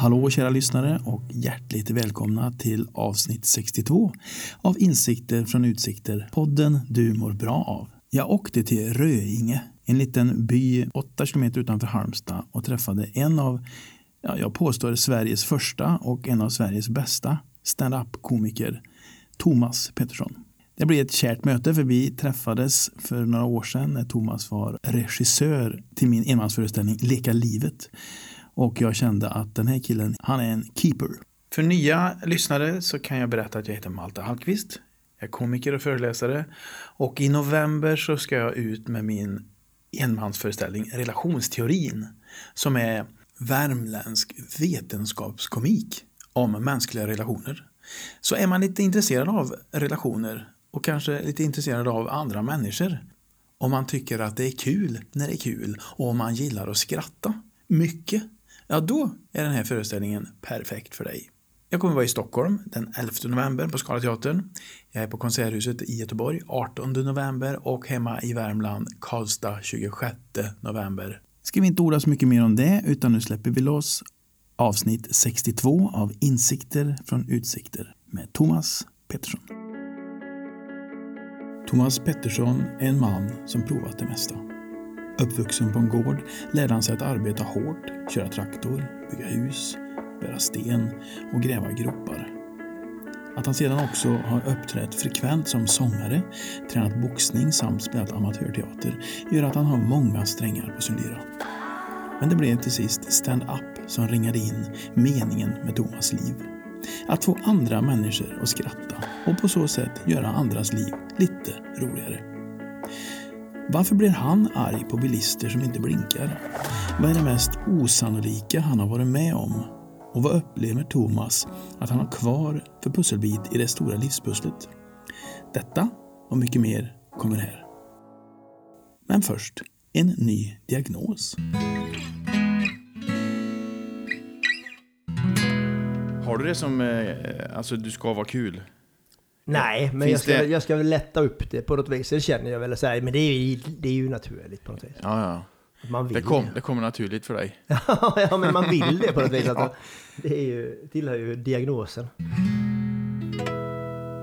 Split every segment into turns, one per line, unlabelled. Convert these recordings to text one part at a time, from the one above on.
Hallå kära lyssnare och hjärtligt välkomna till avsnitt 62 av Insikter från Utsikter, podden du mår bra av. Jag åkte till Röinge, en liten by 8 kilometer utanför Halmstad och träffade en av, ja, jag påstår Sveriges första och en av Sveriges bästa stand-up-komiker, Thomas Pettersson. Det blev ett kärt möte för vi träffades för några år sedan när Thomas var regissör till min enmansföreställning Leka livet. Och jag kände att den här killen, han är en keeper. För nya lyssnare så kan jag berätta att jag heter Malte Hallqvist. Jag är komiker och föreläsare. Och i november så ska jag ut med min enmansföreställning Relationsteorin. Som är värmländsk vetenskapskomik om mänskliga relationer. Så är man lite intresserad av relationer och kanske lite intresserad av andra människor. Om man tycker att det är kul när det är kul och om man gillar att skratta mycket ja då är den här föreställningen perfekt för dig. Jag kommer vara i Stockholm den 11 november på Scalateatern. Jag är på Konserthuset i Göteborg 18 november och hemma i Värmland Karlstad 26 november. Ska vi inte orda så mycket mer om det utan nu släpper vi loss avsnitt 62 av Insikter från utsikter med Thomas Pettersson. Thomas Pettersson är en man som provat det mesta. Uppvuxen på en gård lärde han sig att arbeta hårt, köra traktor, bygga hus, bära sten och gräva gropar. Att han sedan också har uppträtt frekvent som sångare, tränat boxning samt spelat amatörteater gör att han har många strängar på sin lyra. Men det blev till sist stand-up som ringade in meningen med Thomas liv. Att få andra människor att skratta och på så sätt göra andras liv lite roligare. Varför blir han arg på bilister som inte blinkar? Vad är det mest osannolika han har varit med om? Och vad upplever Thomas att han har kvar för pusselbit i det stora livspusslet? Detta och mycket mer kommer här. Men först, en ny diagnos.
Har du det som, eh, alltså du ska vara kul?
Nej, men jag ska, det... jag ska väl lätta upp det på något vis. Det känner jag väl. Så här, men det är, ju, det är ju naturligt på något vis.
Ja, ja. Man vill det, kom, det kommer naturligt för dig.
ja, men man vill det på något vis. ja. Det är ju, tillhör ju diagnosen.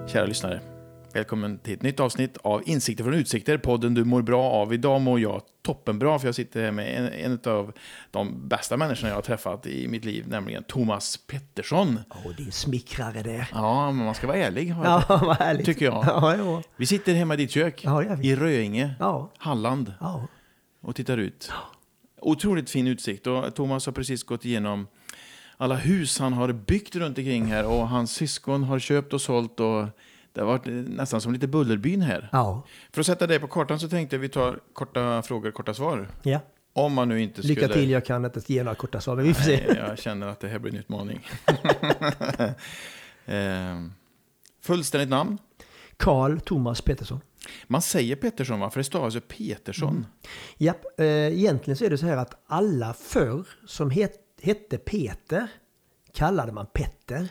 Kära lyssnare. Välkommen till ett nytt avsnitt av Insikter från Utsikter, podden du mår bra av. Idag mår jag toppenbra för jag sitter här med en, en av de bästa människorna jag har träffat i mitt liv, nämligen Thomas Pettersson.
Åh, oh, din smickrare det.
Ja, men man ska vara ärlig,
ja, vad härligt.
tycker jag.
Ja, ja.
Vi sitter hemma i ditt kök,
ja,
i Röinge,
ja.
Halland,
ja.
och tittar ut. Otroligt fin utsikt och Thomas har precis gått igenom alla hus han har byggt runt omkring här och hans syskon har köpt och sålt och det har varit nästan som lite Bullerbyn här.
Ja.
För att sätta det på kartan så tänkte jag vi tar korta frågor, korta svar.
Ja.
Om man nu inte skulle...
Lycka till, jag kan inte ge några korta svar, men vi får se.
Nej, jag känner att det här blir en utmaning. eh, fullständigt namn?
Karl Thomas Pettersson.
Man säger Pettersson va? För det stavas ju Petersson. Mm.
Ja, eh, egentligen så är det så här att alla förr som het, hette Peter kallade man Petter.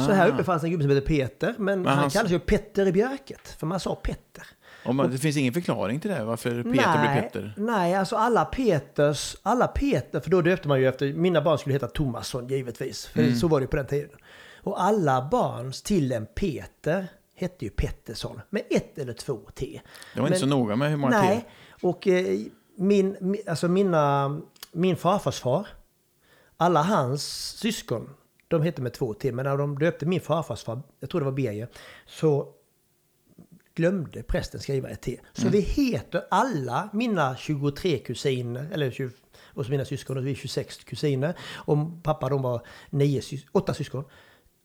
Så här uppe fanns en gubbe som hette Peter, men, men han hans... kallades ju Petter i Björket, för man sa Petter.
Och man, det finns ingen förklaring till det, varför Peter nej, blir Petter?
Nej, alltså alla Peters, alla Peter, för då döpte man ju efter, mina barn skulle heta Tomasson givetvis, för mm. så var det ju på den tiden. Och alla barn till en Peter hette ju Pettersson, med ett eller två T.
Det var men, inte så noga med hur många nej, T.
Nej, och eh, min, alltså mina, min farfars far, alla hans syskon de hette med två T, men när de döpte min farfars far, jag tror det var Birger, så glömde prästen skriva ett T. Så mm. vi heter alla mina 23 kusiner, eller 20, och mina syskon, och vi är 26 kusiner. Och pappa de var nio, åtta syskon.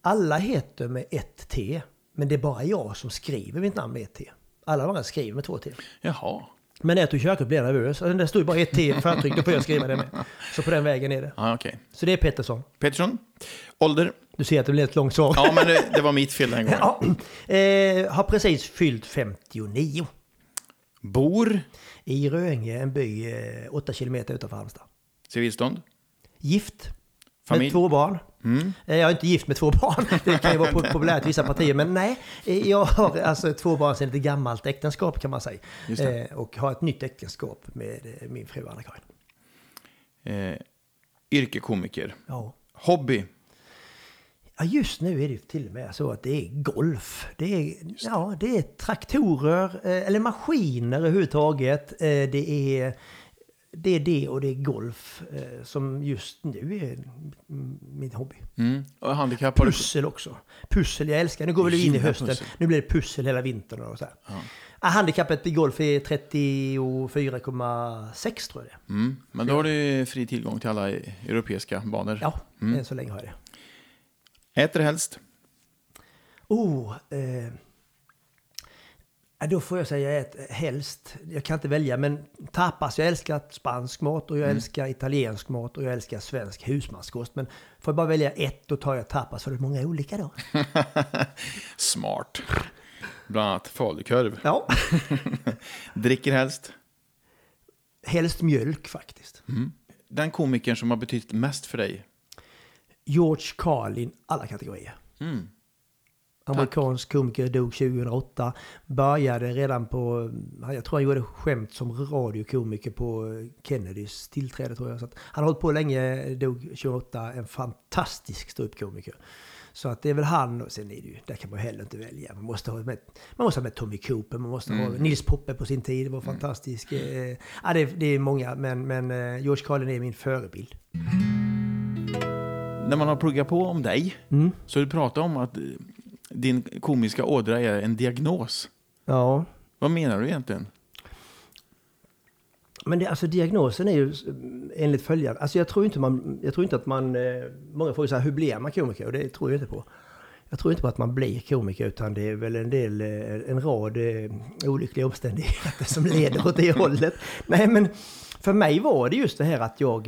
Alla heter med ett T. Men det är bara jag som skriver mitt namn med ett T. Alla de andra skriver med två T.
Jaha.
Men när jag tog körkort blev jag nervös. Det stod bara ett T förtryck, då får jag skriva det med. Så på den vägen är det.
Ah, okay.
Så det är Pettersson.
Pettersson. Ålder?
Du ser att det blev ett långt svar.
Ja, men det, det var mitt fel den gången.
Ja. Eh, har precis fyllt 59.
Bor?
I Röinge, en by eh, 8 kilometer utanför Halmstad.
Civilstånd?
Gift.
Familj?
Med två barn.
Mm.
Eh, Jag är inte gift med två barn. Det kan ju vara po- populärt i vissa partier. Men nej, eh, jag har alltså två barn sedan ett gammalt äktenskap kan man säga. Eh, Och har ett nytt äktenskap med min fru Anna-Karin.
Eh, yrkekomiker.
Ja.
Hobby.
Ja, just nu är det till och med så att det är golf. Det är, ja, det är traktorer, eller maskiner överhuvudtaget. Det är det, är det och det är golf eh, som just nu är min hobby.
Mm. Och handikapp har du...
Pussel också. Pussel, jag älskar. Nu går vi in i hösten.
pussel.
Nu blir det pussel hela vintern och så här. Ah, handikappet i golf är 34,6 tror jag det.
Mm. Men då har du fri tillgång till alla europeiska banor.
Ja,
Mm.
än så länge har jag det.
Äter helst?
Oh, eh, ja, då får jag säga ett helst. Jag kan inte välja, men tapas. Jag älskar spansk mat och jag älskar italiensk mat och jag älskar svensk husmanskost. Men får jag bara välja ett, då tar jag tapas. För det är många olika då.
Smart. Bland annat falukorv.
Ja,
Dricker helst?
helst mjölk faktiskt.
Den komikern som har betytt mest för dig?
George Carlin, alla kategorier.
Mm.
Amerikansk komiker, dog 2008. Började redan på, jag tror han gjorde skämt som radiokomiker på Kennedys tillträde tror jag. Så han har hållit på länge, dog 2008. En fantastisk ståuppkomiker. Så att det är väl han, och sen är det ju, där kan man heller inte välja. Man måste ha med, man måste ha med Tommy Cooper, man måste ha Nils Poppe på sin tid, var fantastisk. Eh, ja, det, är- det är många, men, men eh, George Carlin är min förebild.
När man har pluggat på om dig
Mm.
så har du pratat om att eh, din komiska ådra är en diagnos.
Ja.
Vad menar du egentligen?
Men det, alltså diagnosen är ju enligt följande. Alltså jag tror inte, man, jag tror inte att man... eh, Många frågar så här, hur blir man komiker? Och det tror jag inte på. Jag tror inte på att man blir komiker utan det är väl en del, eh, en rad eh, olyckliga omständigheter som leder åt det hållet. Nej men för mig var det just det här att jag...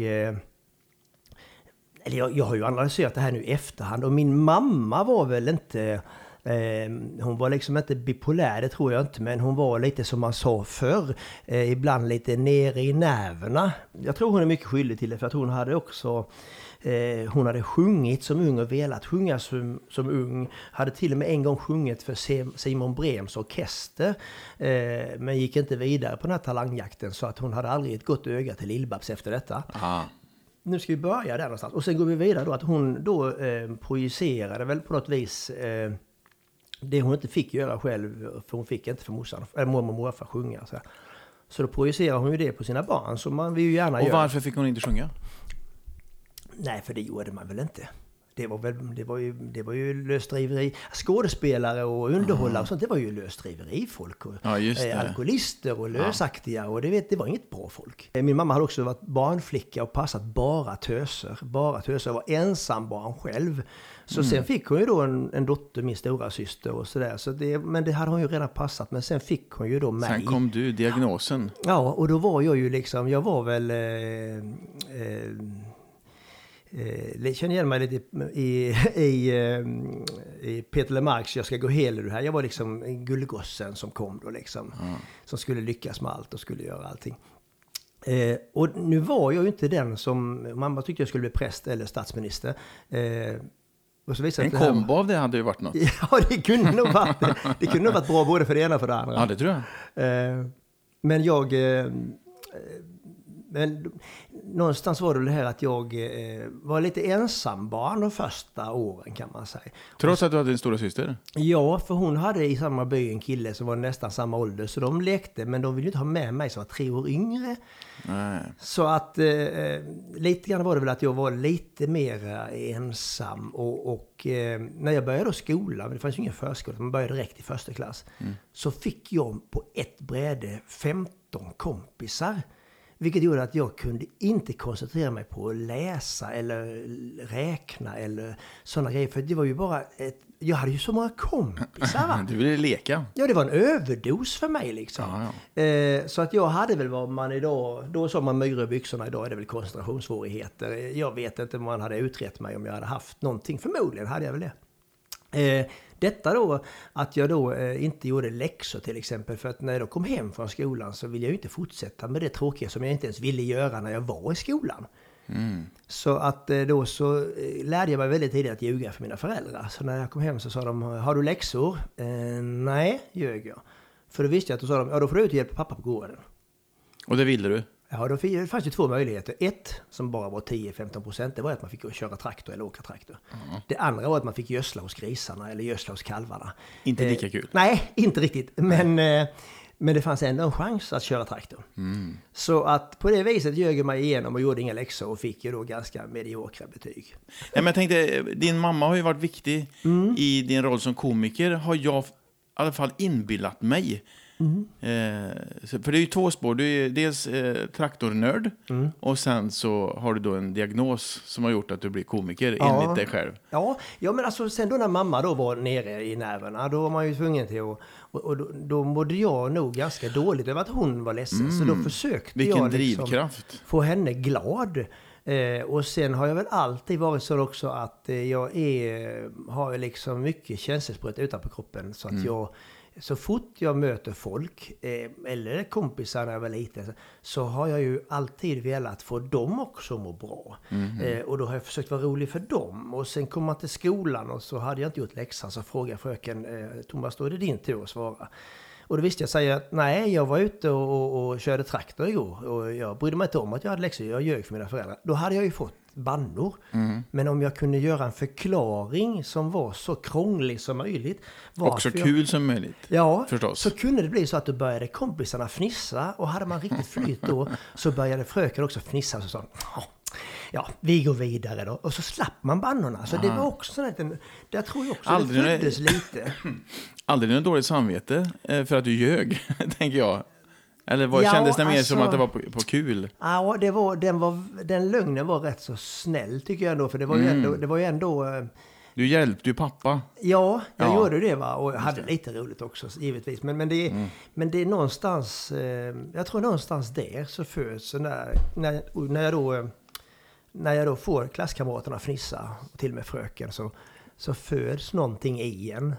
Eller jag, jag har ju analyserat det här nu i efterhand och min mamma var väl inte... Eh, hon var liksom inte bipolär, det tror jag inte, men hon var lite som man sa förr, eh, ibland lite nere i nerverna. Jag tror hon är mycket skyldig till det, för att hon hade också eh, hon hade sjungit som ung och velat sjunga som, som ung. Hade till och med en gång sjungit för Simon Brems orkester. Eh, men gick inte vidare på den här talangjakten så att hon hade aldrig ett gott öga till Lill-Babs efter detta
ah
nu ska vi börja där någonstans. Och sen går vi vidare då att hon då eh, projicerade väl på något vis eh, det hon inte fick göra själv, för hon fick inte för morsan, eller mormor och morfar sjunga. Så, här. så då projicerar hon ju det på sina barn, som man vill ju gärna
Och
göra.
varför fick hon inte sjunga?
Nej, för det gjorde man väl inte. Det var, väl, det var ju, det var ju lösdriveri. Skådespelare och underhållare och sånt, det var ju lösdriverifolk. Och,
Ja,
eh, alkoholister och lösaktiga. Och det, vet, det var inget bra folk. Eh, Min mamma hade också varit barnflicka och passat bara töser. Bara töser. Var ensam barn själv. Så
Mm.
sen fick hon ju då en, en dotter, min stora syster och sådär. Så det, men det hade hon ju redan passat. Men sen fick hon ju då mig.
Sen kom du, diagnosen.
Ja, och då var jag ju liksom, jag var väl... Eh, eh, eh, känner igen mig lite i, i, eh, i Peter Lemarks Jag ska gå hel ur det här. Jag var liksom gullgossen som kom då liksom. Som skulle lyckas med allt och skulle göra allting. Eh, och nu var jag ju inte den som, mamma tyckte jag skulle bli präst eller statsminister. Eh, och så visade
En
det det här-
kombo av det hade ju varit något.
Ja, det kunde nog varit, det kunde nog varit bra både för det ena och för det andra.
Ja, det tror jag.
Eh, men jag... Eh, men någonstans var det det här att jag eh, var lite ensambarn de första åren kan man säga.
Trots att du hade en stora syster.
Ja, för hon hade i samma by en kille som var nästan samma ålder. Så de lekte, men de ville inte ha med mig som var tre år yngre.
Nej.
Så att eh, lite grann var det väl att jag var lite mer ensam. Och, och eh, när jag började då skolan, det fanns ju ingen förskola, man började direkt i första klass. Så fick jag på ett bräde 15 kompisar. Vilket gjorde att jag kunde inte koncentrera mig på att läsa eller räkna eller sådana grejer. För det var ju bara ett, jag hade ju så många kompisar va?
Du ville leka.
Ja, det var en överdos för mig liksom.
Ja,
Eh, så att jag hade väl vad man idag, då sa man myror i byxorna, idag är det väl koncentrationssvårigheter. Jag vet inte om man hade utrett mig om jag hade haft någonting, förmodligen hade jag väl det. Eh, detta då, att jag då eh, inte gjorde läxor till exempel, för att när jag då kom hem från skolan så ville jag ju inte fortsätta med det tråkiga som jag inte ens ville göra när jag var i skolan. Så att eh, då så eh, lärde jag mig väldigt tidigt att ljuga för mina föräldrar. Så när jag kom hem så sa de, har du läxor? Eh, nej, ljög jag. För då visste jag att då sa de, ja då får du ut och hjälpa pappa på gården.
Och det ville du?
Ja, då det fanns ju två möjligheter. Ett, som bara var 10-15 procent, det var att man fick köra traktor eller åka traktor. Det andra var att man fick gödsla hos grisarna eller gödsla hos kalvarna.
Inte
Eh,
lika kul.
Nej, inte riktigt. Men, eh, men det fanns ändå en chans att köra traktor.
Mm.
Så att på det viset ljög mig igenom och gjorde inga läxor och fick ju då ganska mediokra betyg.
Nej, men jag tänkte, din mamma har ju varit viktig i din roll som komiker, har jag i alla fall inbillat mig. Eh, så, för det är ju två spår. Du är dels eh, traktornörd och sen så har du då en diagnos som har gjort att du blir komiker
Ja.
enligt dig själv.
Ja, ja, men alltså sen då när mamma då var nere i nerverna, då var man ju tvungen till att... Och, och då, då mådde jag nog ganska dåligt över att hon var ledsen. Så då försökte
Vilken
jag liksom
drivkraft.
få henne glad. Eh, och sen har jag väl alltid varit så också att eh, jag är, har liksom mycket känselspröt utanpå kroppen. Så att jag, så fort jag möter folk, eh, eller kompisar när jag var liten, så- har jag ju alltid velat få dem också att må bra. Eh, och då har jag försökt vara rolig för dem. Och sen kom man till skolan och så hade jag inte gjort läxan, så frågade fröken eh, Thomas, då är det din tur att svara. Och då visste jag säga att nej, jag var ute och, och, och körde traktor igår och jag brydde mig inte om att jag hade läxor, jag ljög för mina föräldrar. Då hade jag ju fått bannor.
Mm.
Men om jag kunde göra en förklaring som var så krånglig som möjligt.
Och så
varför jag-
kul som möjligt.
Ja,
Förstås.
så kunde det bli så att då började kompisarna fnissa och hade man riktigt flyt då så började fröken också fnissa och så sa "Ja, vi går vidare då. Och så slapp man bannorna. Så det var också här liten... Där tror jag också
Aldrig
det föddes lite.
Aldrig något dåligt samvete eh, för att du ljög, tänker jag. Eller vad,
Ja,
kändes det mer som
alltså-
att det var på, på kul?
Ja, det var, den, var, den lögnen var rätt så snäll tycker jag ändå. För det var ju ändå... Det var ju ändå eh,
Du hjälpte ju pappa.
Ja, jag
Ja.
gjorde det va. Och jag hade lite roligt också givetvis. Men, men, det, är, men det är någonstans, eh, jag tror någonstans där så föds den där, när, när jag då, eh, när jag då får klasskamraterna fnissa, och till och med fröken, så, så föds någonting i en.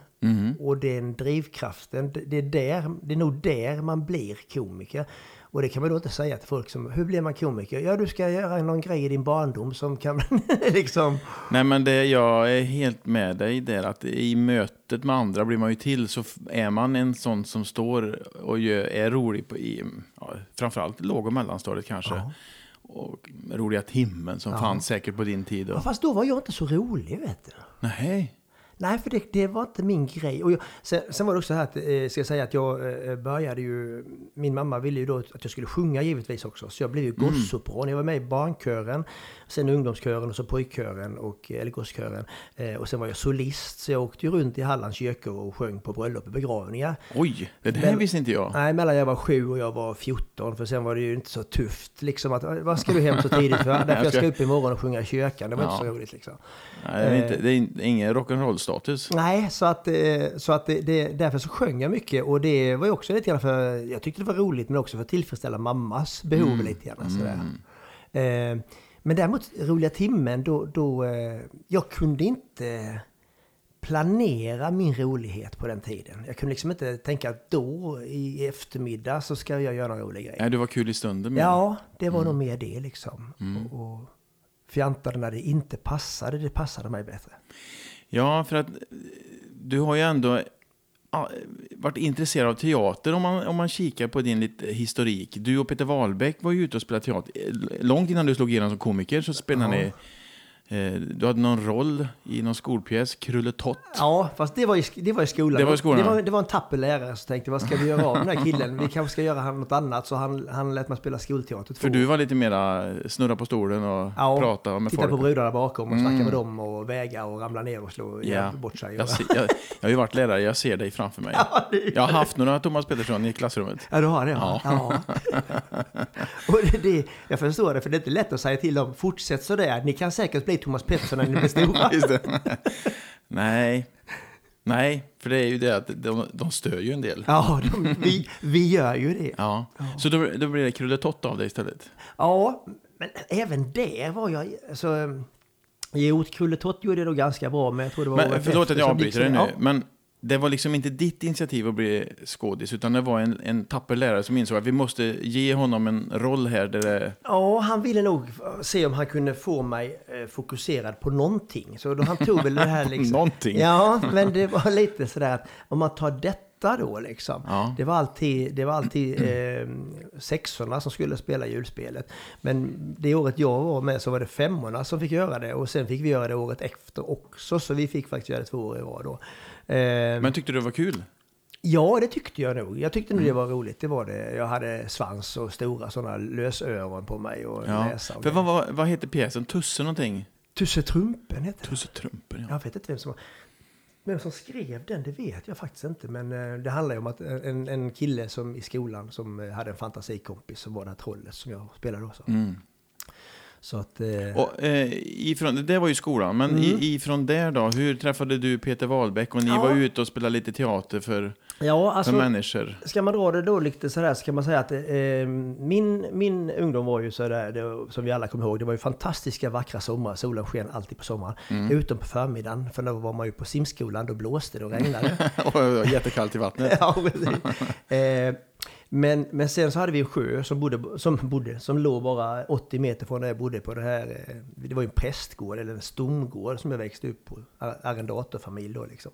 Och den drivkraften, det, det, är där, det är nog där man blir komiker. Och det kan man då inte säga till folk som, hur blir man komiker? Ja, du ska göra någon grej i din barndom som kan liksom...
Nej, men det, jag är helt med dig där att i mötet med andra blir man ju till så är man en sån som står och gör, är rolig på, i ja, framförallt låg och mellanstadiet kanske. Och roliga timmen som fanns säkert på din tid.
Ja,
Och,
fast då var jag inte så rolig, vet du.
nej,
Nej, för det, det var inte min grej. Och jag, sen, sen var det också så här att, eh, ska jag säga att jag eh, började ju... Min mamma ville ju då att jag skulle sjunga givetvis också. Så jag blev ju gossoprån. Jag var med i barnkören, sen ungdomskören och så pojkkören, och, eller gosskören. Eh, och sen var jag solist, så jag åkte runt i Hallands kyrkor och sjöng på bröllop och begravningar.
oj, det där
Men-
visste inte jag.
Nej, mellan jag var sju och jag var 14. För sen var det ju inte så tufft liksom att, vad ska du hem så tidigt för? Därför jag ska upp imorgon och sjunga i kyrkan. Det var inte
Ja.
så roligt liksom.
Nej, det, är inte, det är ingen rock'n'roll-status.
Nej, så att, eh, så att det, det, därför så sjöng jag mycket. Och det var ju också lite grann för, jag tyckte det var roligt, men också för att tillfredsställa mammas behov lite grann. Sådär. Eh, men däremot, roliga timmen, då, då eh, jag kunde inte planera min rolighet på den tiden. Jag kunde liksom inte tänka att då i eftermiddag så ska jag göra någon rolig grej.
Nej, du var kul i stunden. men-
Ja, det var nog mer det liksom. Och, och fjantade när det inte passade, det passade mig bättre.
Ja, för att du har ju ändå varit intresserad av teater om man, om man kikar på din lite historik. Du och Peter Wahlbeck var ju ute och spelade teater. Långt innan du slog igenom som komiker så spelade
Ja.
ni... Eh, du hade någon roll i någon skolpjäs, Krulletott.
Ja, fast det var i, det var i skolan.
Det var i skolan,
Det var, det var en tapper lärare som tänkte, vad ska vi göra av den här killen? Vi kanske ska göra han något annat. Så han, han lät mig spela skolteater.
För
år.
du var lite mera snurra på stolen och
Ja,
prata med
Titta
folk.
på brudarna bakom och snacka med dem och väga och ramla ner och slå
Ja.
bort sig.
Jag, ser, jag, jag har ju varit lärare, jag ser dig framför mig.
Ja,
Jag har haft några Thomas Pettersson i klassrummet.
Ja, du har det? Ja. ja. och det, det, jag förstår det, för det är inte lätt att säga till dem, fortsätt så där. Ni kan säkert bli Thomas Pettersson när ni blir stora.
Det. Nej. Nej, för det är ju det att de, de stör ju en del.
Ja, de, vi, vi gör ju det.
Ja. Så då, då blir det krulletott av dig istället?
Ja, men även där var jag... Alltså, jo, Krulletott gjorde det då ganska bra, men jag tror det var...
Men förlåt att jag avbryter dig nu,
Ja.
men det var liksom inte ditt initiativ att bli skådis, utan det var en, en tapper lärare som insåg att vi måste ge honom en roll här där det...
Ja, han ville nog se om han kunde få mig eh, fokuserad på någonting. Så då han tog väl det här liksom...
någonting?
Ja, men det var lite sådär att om man tar detta då liksom.
Ja.
Det var alltid, det var alltid eh, sexorna som skulle spela julspelet. Men det året jag var med så var det femmorna som fick göra det. Och sen fick vi göra det året efter också. Så vi fick faktiskt göra det två år i rad då. Eh,
Men tyckte du det var kul?
Ja, det tyckte jag nog. Jag tyckte nog det var roligt. Det var det. Jag hade svans och stora sådana lösöron på mig och
Ja.
näsa. och
För vad, vad, vad heter pjäsen? Tusse någonting?
Tusse Trumpen hette det.
Tusse Trumpen, ja.
Jag vet inte vem som, vem som skrev den, det vet jag faktiskt inte. Men eh, det handlar ju om att en, en kille som i skolan som hade en fantasikompis som var det här trollet som jag spelade då. Så,
Mm.
Så att... eh,
Och, eh, ifrån, det var ju skolan, men
Mm.
i, ifrån där då? Hur träffade du Peter Wahlbeck och ni
Ja.
var ute och spelade lite teater för,
ja,
för
alltså...
människor?
Ska man dra det då lite sådär så kan man säga att eh, min, min ungdom var ju sådär, det, som vi alla kommer ihåg, det var ju fantastiska vackra somrar, solen sken alltid på sommaren. Utom på förmiddagen, för då var man ju på simskolan, då blåste det och regnade.
Och det var jättekallt i vattnet.
ja, men, men sen så hade vi en sjö som bodde, som bodde, som låg bara 80 meter från där jag bodde på det här, eh, det var ju en prästgård eller en stomgård som jag växte upp på, ar- arrendatorfamilj då liksom.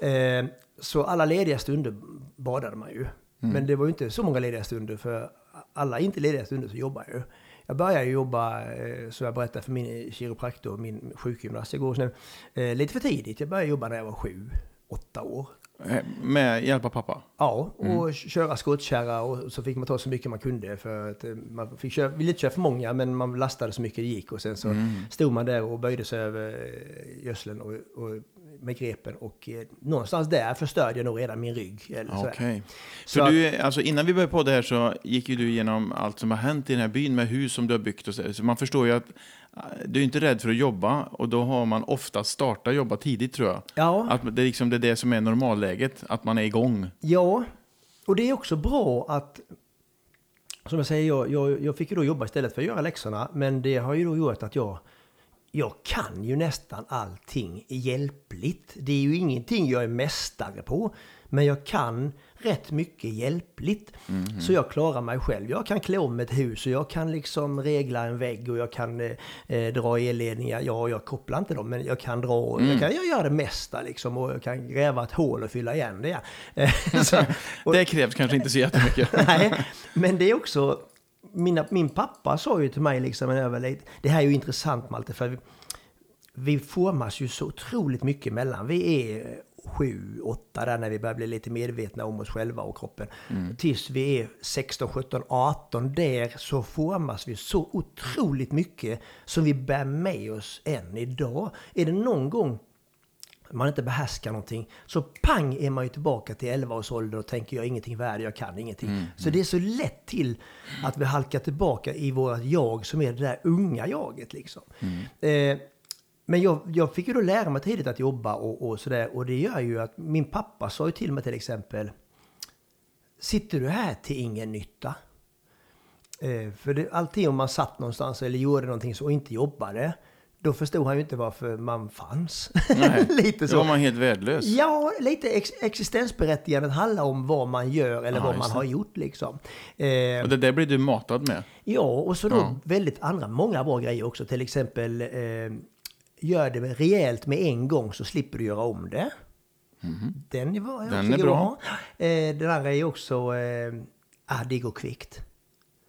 Eh, så alla lediga stunder badade man ju. Men det var ju inte så många lediga stunder för alla inte lediga stunder så jobbar jag ju. Jag började jobba, eh, som jag berättade för min kiropraktor, min sjukgymnast igår, sen, eh, lite för tidigt. Jag började jobba när jag var sju, åtta år.
Eh, Med hjälp av pappa?
Ja, och köra skottkärra och så fick man ta så mycket man kunde för att eh, man fick köra, ville inte köra för många men man lastade så mycket det gick och sen så stod man där och böjde sig över eh, gödseln och, och med grepen och eh, någonstans där förstörde jag nog redan min rygg. Eller
Okej.
sådär.
Så
Så
du, alltså innan vi började på det här så gick ju du igenom allt som har hänt i den här byn med hus som du har byggt och så, så man förstår ju att eh, du är inte rädd för att jobba och då har man ofta startat jobba tidigt tror jag.
Ja,
Att det, är liksom, det är det som är normalläget, att man är igång.
ja, och det är också bra att som jag säger, jag, jag, jag fick ju då jobba istället för att göra läxorna. Men det har ju då gjort att jag, jag kan ju nästan allting hjälpligt. Det är ju ingenting jag är mästare på. Men jag kan rätt mycket hjälpligt. Så jag klarar mig själv. Jag kan klä om ett hus och jag kan liksom regla en vägg och jag kan eh, eh, dra elledningar. Ja, jag kopplar inte dem men jag kan dra, jag kan jag göra det mesta liksom. Och jag kan gräva ett hål och fylla igen det. Så- och-
Det krävs kanske inte så jättemycket.
Nej, men det är också... Mina, min pappa sa ju till mig liksom var lite... Det här är ju intressant Malte, för vi, vi formas ju så otroligt mycket mellan. Vi är sju, åtta där när vi börjar bli lite medvetna om oss själva och kroppen. Tills vi är 16, 17, 18. Där så formas vi så otroligt mycket som vi bär med oss än idag. Är det någon gång man inte behärskar någonting, så pang är man ju tillbaka till 11 års ålder och tänker jag är ingenting värd, jag kan ingenting. Så det är så lätt till att vi halkar tillbaka i vårt jag som är det där unga jaget liksom. Eh, men jag, jag fick ju då lära mig tidigt att jobba och, och sådär. Och det gör ju att min pappa sa ju till mig till exempel Sitter du här till ingen nytta? Eh, för det, alltid om man satt någonstans eller gjorde någonting så och inte jobbade då förstod han ju inte varför man fanns.
Nej,
lite
Då
så.
var man helt värdelös.
Ja, lite ex existensberättigandet handlar om vad man gör eller
Ja,
vad man har gjort liksom. Eh,
Och det där blir du matad med.
Ja, och så då
Ja.
väldigt andra, många bra grejer också. Till exempel, eh, gör det rejält med en gång så slipper du göra om det. Den är, bra,
Mhm. Den är bra.
Eh, den andra är också, eh, ah, det går kvickt.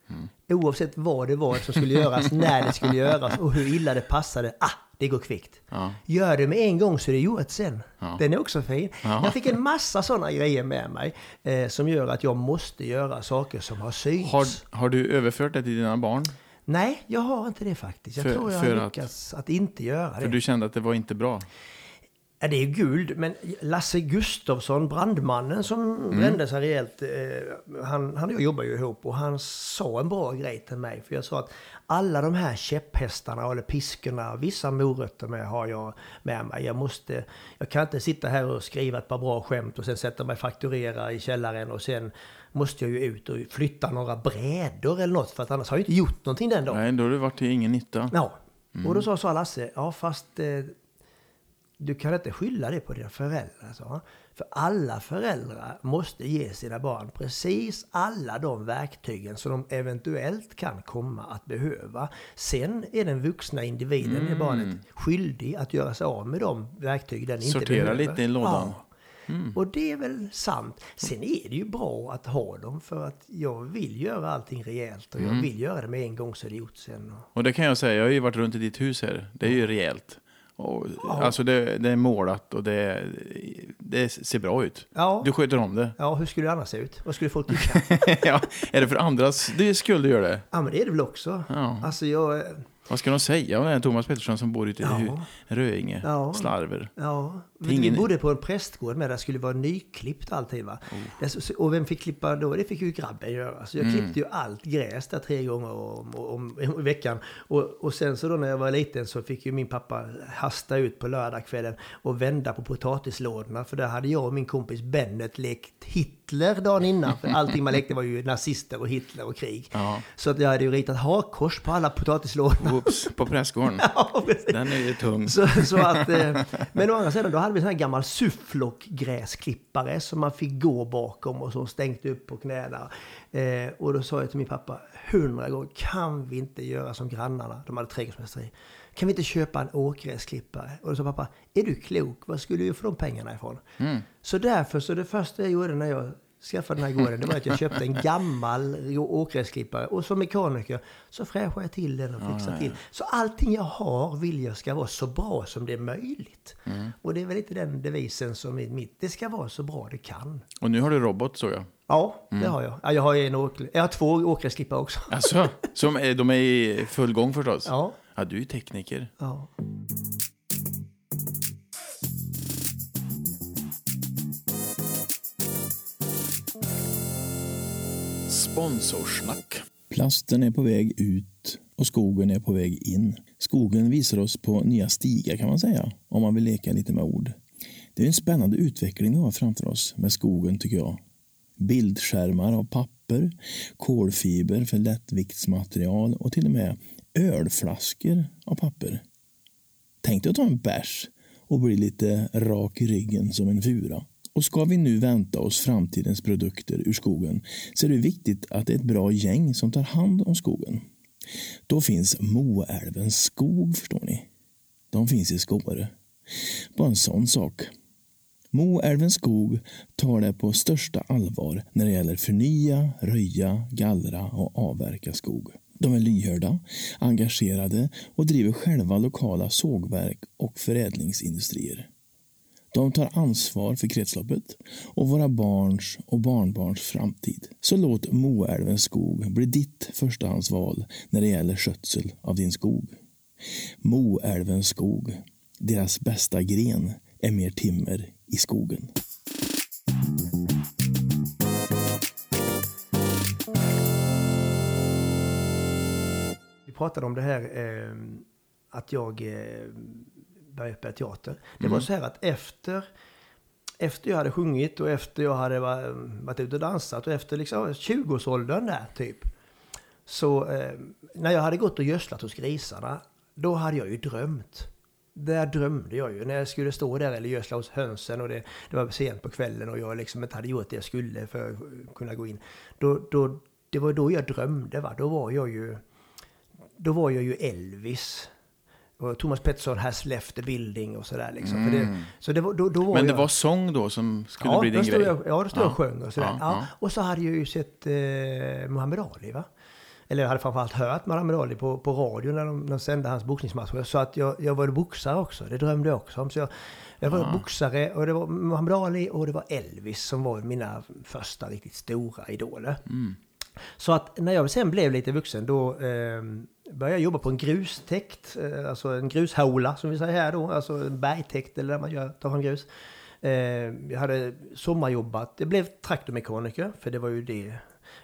Mm.
Oavsett vad det var som skulle göras, när det skulle göras och hur illa det passade, ah, det går kvickt.
Ja.
Gör det med en gång så är det gjort sen.
Ja.
Den är också fin.
Ja.
Jag fick en massa sådana grejer med mig eh, som gör att jag måste göra saker som har synts.
Har, har du överfört det till dina barn?
Nej, jag har inte det faktiskt. Jag
För-
tror jag
för
har
att-
lyckats att, inte göra
För
det.
du kände att det var inte bra?
Ja, det är guld, men Lasse Gustafsson, brandmannen som
Mm.
brände sig rejält, eh, han, han och jag jobbar ju ihop och han sa en bra grej till mig. För jag sa att alla de här käpphästarna eller piskorna, vissa morötter med har jag med mig. Jag, måste, jag kan inte sitta här och skriva ett par bra skämt och sen sätta mig fakturera i källaren och sen måste jag ju ut och flytta några brädor eller något för att annars har jag inte gjort någonting den dagen.
Nej, då har du varit till ingen nytta.
Ja, och då sa, sa Lasse, ja fast eh, du kan inte skylla det på dina föräldrar, sa han. För alla föräldrar måste ge sina barn precis alla de verktygen som de eventuellt kan komma att behöva. Sen är den vuxna individen, mm. barnet, skyldig att göra sig av med de verktyg den inte
Sortera
behöver.
lite i lådan.
Ja. Mm. Och det är väl sant. Sen är det ju bra att ha dem för att jag vill göra allting rejält och jag
Mm.
vill göra det med en gång så är det gjort sen.
Och det kan jag säga, jag har ju varit runt i ditt hus här. Det är ju rejält. Och, Alltså det, det är målat och det, det ser bra ut.
Ja.
Du sköter om det.
Ja, hur skulle det annars se ut? Vad skulle folk tycka?
ja, är det för andras det skull du gör det?
ja, men det är det väl också.
Ja.
Alltså jag...
Vad ska de säga om den här Thomas Pettersson som bor ute i
Ja.
Röinge?
Ja.
Slarver.
Ja,
Ingen-
vi bodde på en prästgård med där skulle vara nyklippt alltid va.
Oh.
Och vem fick klippa då? Det fick ju grabben göra. Så jag
Mm.
klippte ju allt gräs där tre gånger om, om, om, veckan. Och, och sen så då när jag var liten så fick ju min pappa hasta ut på lördagskvällen och vända på potatislådorna. För där hade jag och min kompis Bennet lekt Hitler dagen innan. För allting man lekte var ju nazister och Hitler och krig.
Ja.
Så att jag hade ju ritat hakkors på alla potatislådorna.
Oops, på prästgården.
Ja.
Den är ju tung.
Så, så att, eh, men å andra sidan, då hade vi en sån här gammal sufflock-gräsklippare som man fick gå bakom och som stänkte upp på knäna. Eh, och då sa jag till min pappa hundra gånger, kan vi inte göra som grannarna? De hade trädgårdsmästeri. Kan vi inte köpa en åkgräsklippare? Och då sa pappa, är du klok? Vad skulle du få de pengarna ifrån? Så därför, så det första jag gjorde när jag skaffade den här gården, det var att jag köpte en gammal åkgräsklippare. Och som mekaniker så fräschade jag till den och fixade till. Så allting jag har vill jag ska vara så bra som det är möjligt. Och det är väl lite den devisen som är mitt. Det ska vara så bra det kan.
Och nu har du robot såg jag.
Ja, det har jag. Ja, jag har en åk... Jag har två åkgräsklippare också.
Alltså, som är, de är i full gång förstås?
Ja.
Ja, du är tekniker.
ja.
Sponsorsnack.
Plasten är på väg ut och skogen är på väg in. Skogen visar oss på nya stigar kan man säga, om man vill leka lite med ord. Det är en spännande utveckling vi har framför oss med skogen tycker jag. Bildskärmar av papper, kolfiber för lättviktsmaterial och till och med ölflaskor av papper. Tänk dig att ta en bärs och bli lite rak i ryggen som en fura. Och ska vi nu vänta oss framtidens produkter ur skogen så är det viktigt att det är ett bra gäng som tar hand om skogen. Då finns Moälvens skog, förstår ni. De finns i Skåre. Bara en sån sak. Moälvens skog tar det på största allvar när det gäller förnya, röja, gallra och avverka skog. De är lyhörda, engagerade och driver själva lokala sågverk och förädlingsindustrier. De tar ansvar för kretsloppet och våra barns och barnbarns framtid. Så låt Moälvens skog bli ditt förstahandsval när det gäller skötsel av din skog. Moälvens skog, deras bästa gren är mer timmer i skogen.
Vi pratade om det här eh, att jag eh, började spela teater. Det var så här att efter, efter jag hade sjungit och efter jag hade va- varit ute och dansat och efter liksom 20-årsåldern där typ. Så eh, när jag hade gått och gödslat hos grisarna, då hade jag ju drömt. Där drömde jag ju. När jag skulle stå där eller gödsla hos hönsen och det, det var sent på kvällen och jag liksom inte hade gjort det jag skulle för att kunna gå in. Då, då, det var då jag drömde va. Då var jag ju, då var jag ju Elvis. Och Thomas Pettersson has left the building och sådär liksom. Det, så det var, då, då var
Men det
jag,
var sång då som skulle
ja,
bli din grej?
Jag, ja, då stod jag och sjöng och sådär.
Ja,
Ja,
ja.
Och så hade jag ju sett eh, Muhammad Ali va. Eller jag hade framförallt hört Muhammad Ali på, på radio när de, de sände hans boxningsmatcher. Så att jag, jag var boxare också, det drömde jag också om. Så jag, jag var boxare och det var Muhammad Ali och det var Elvis som var mina första riktigt stora idoler. Så att när jag sen blev lite vuxen då eh, började jobba på en grustäkt, eh, alltså en grushaula som vi säger här då, alltså en bergtäkt eller där man gör, tar fram grus. Eh, jag hade sommarjobbat, jag blev traktormekaniker för det var ju det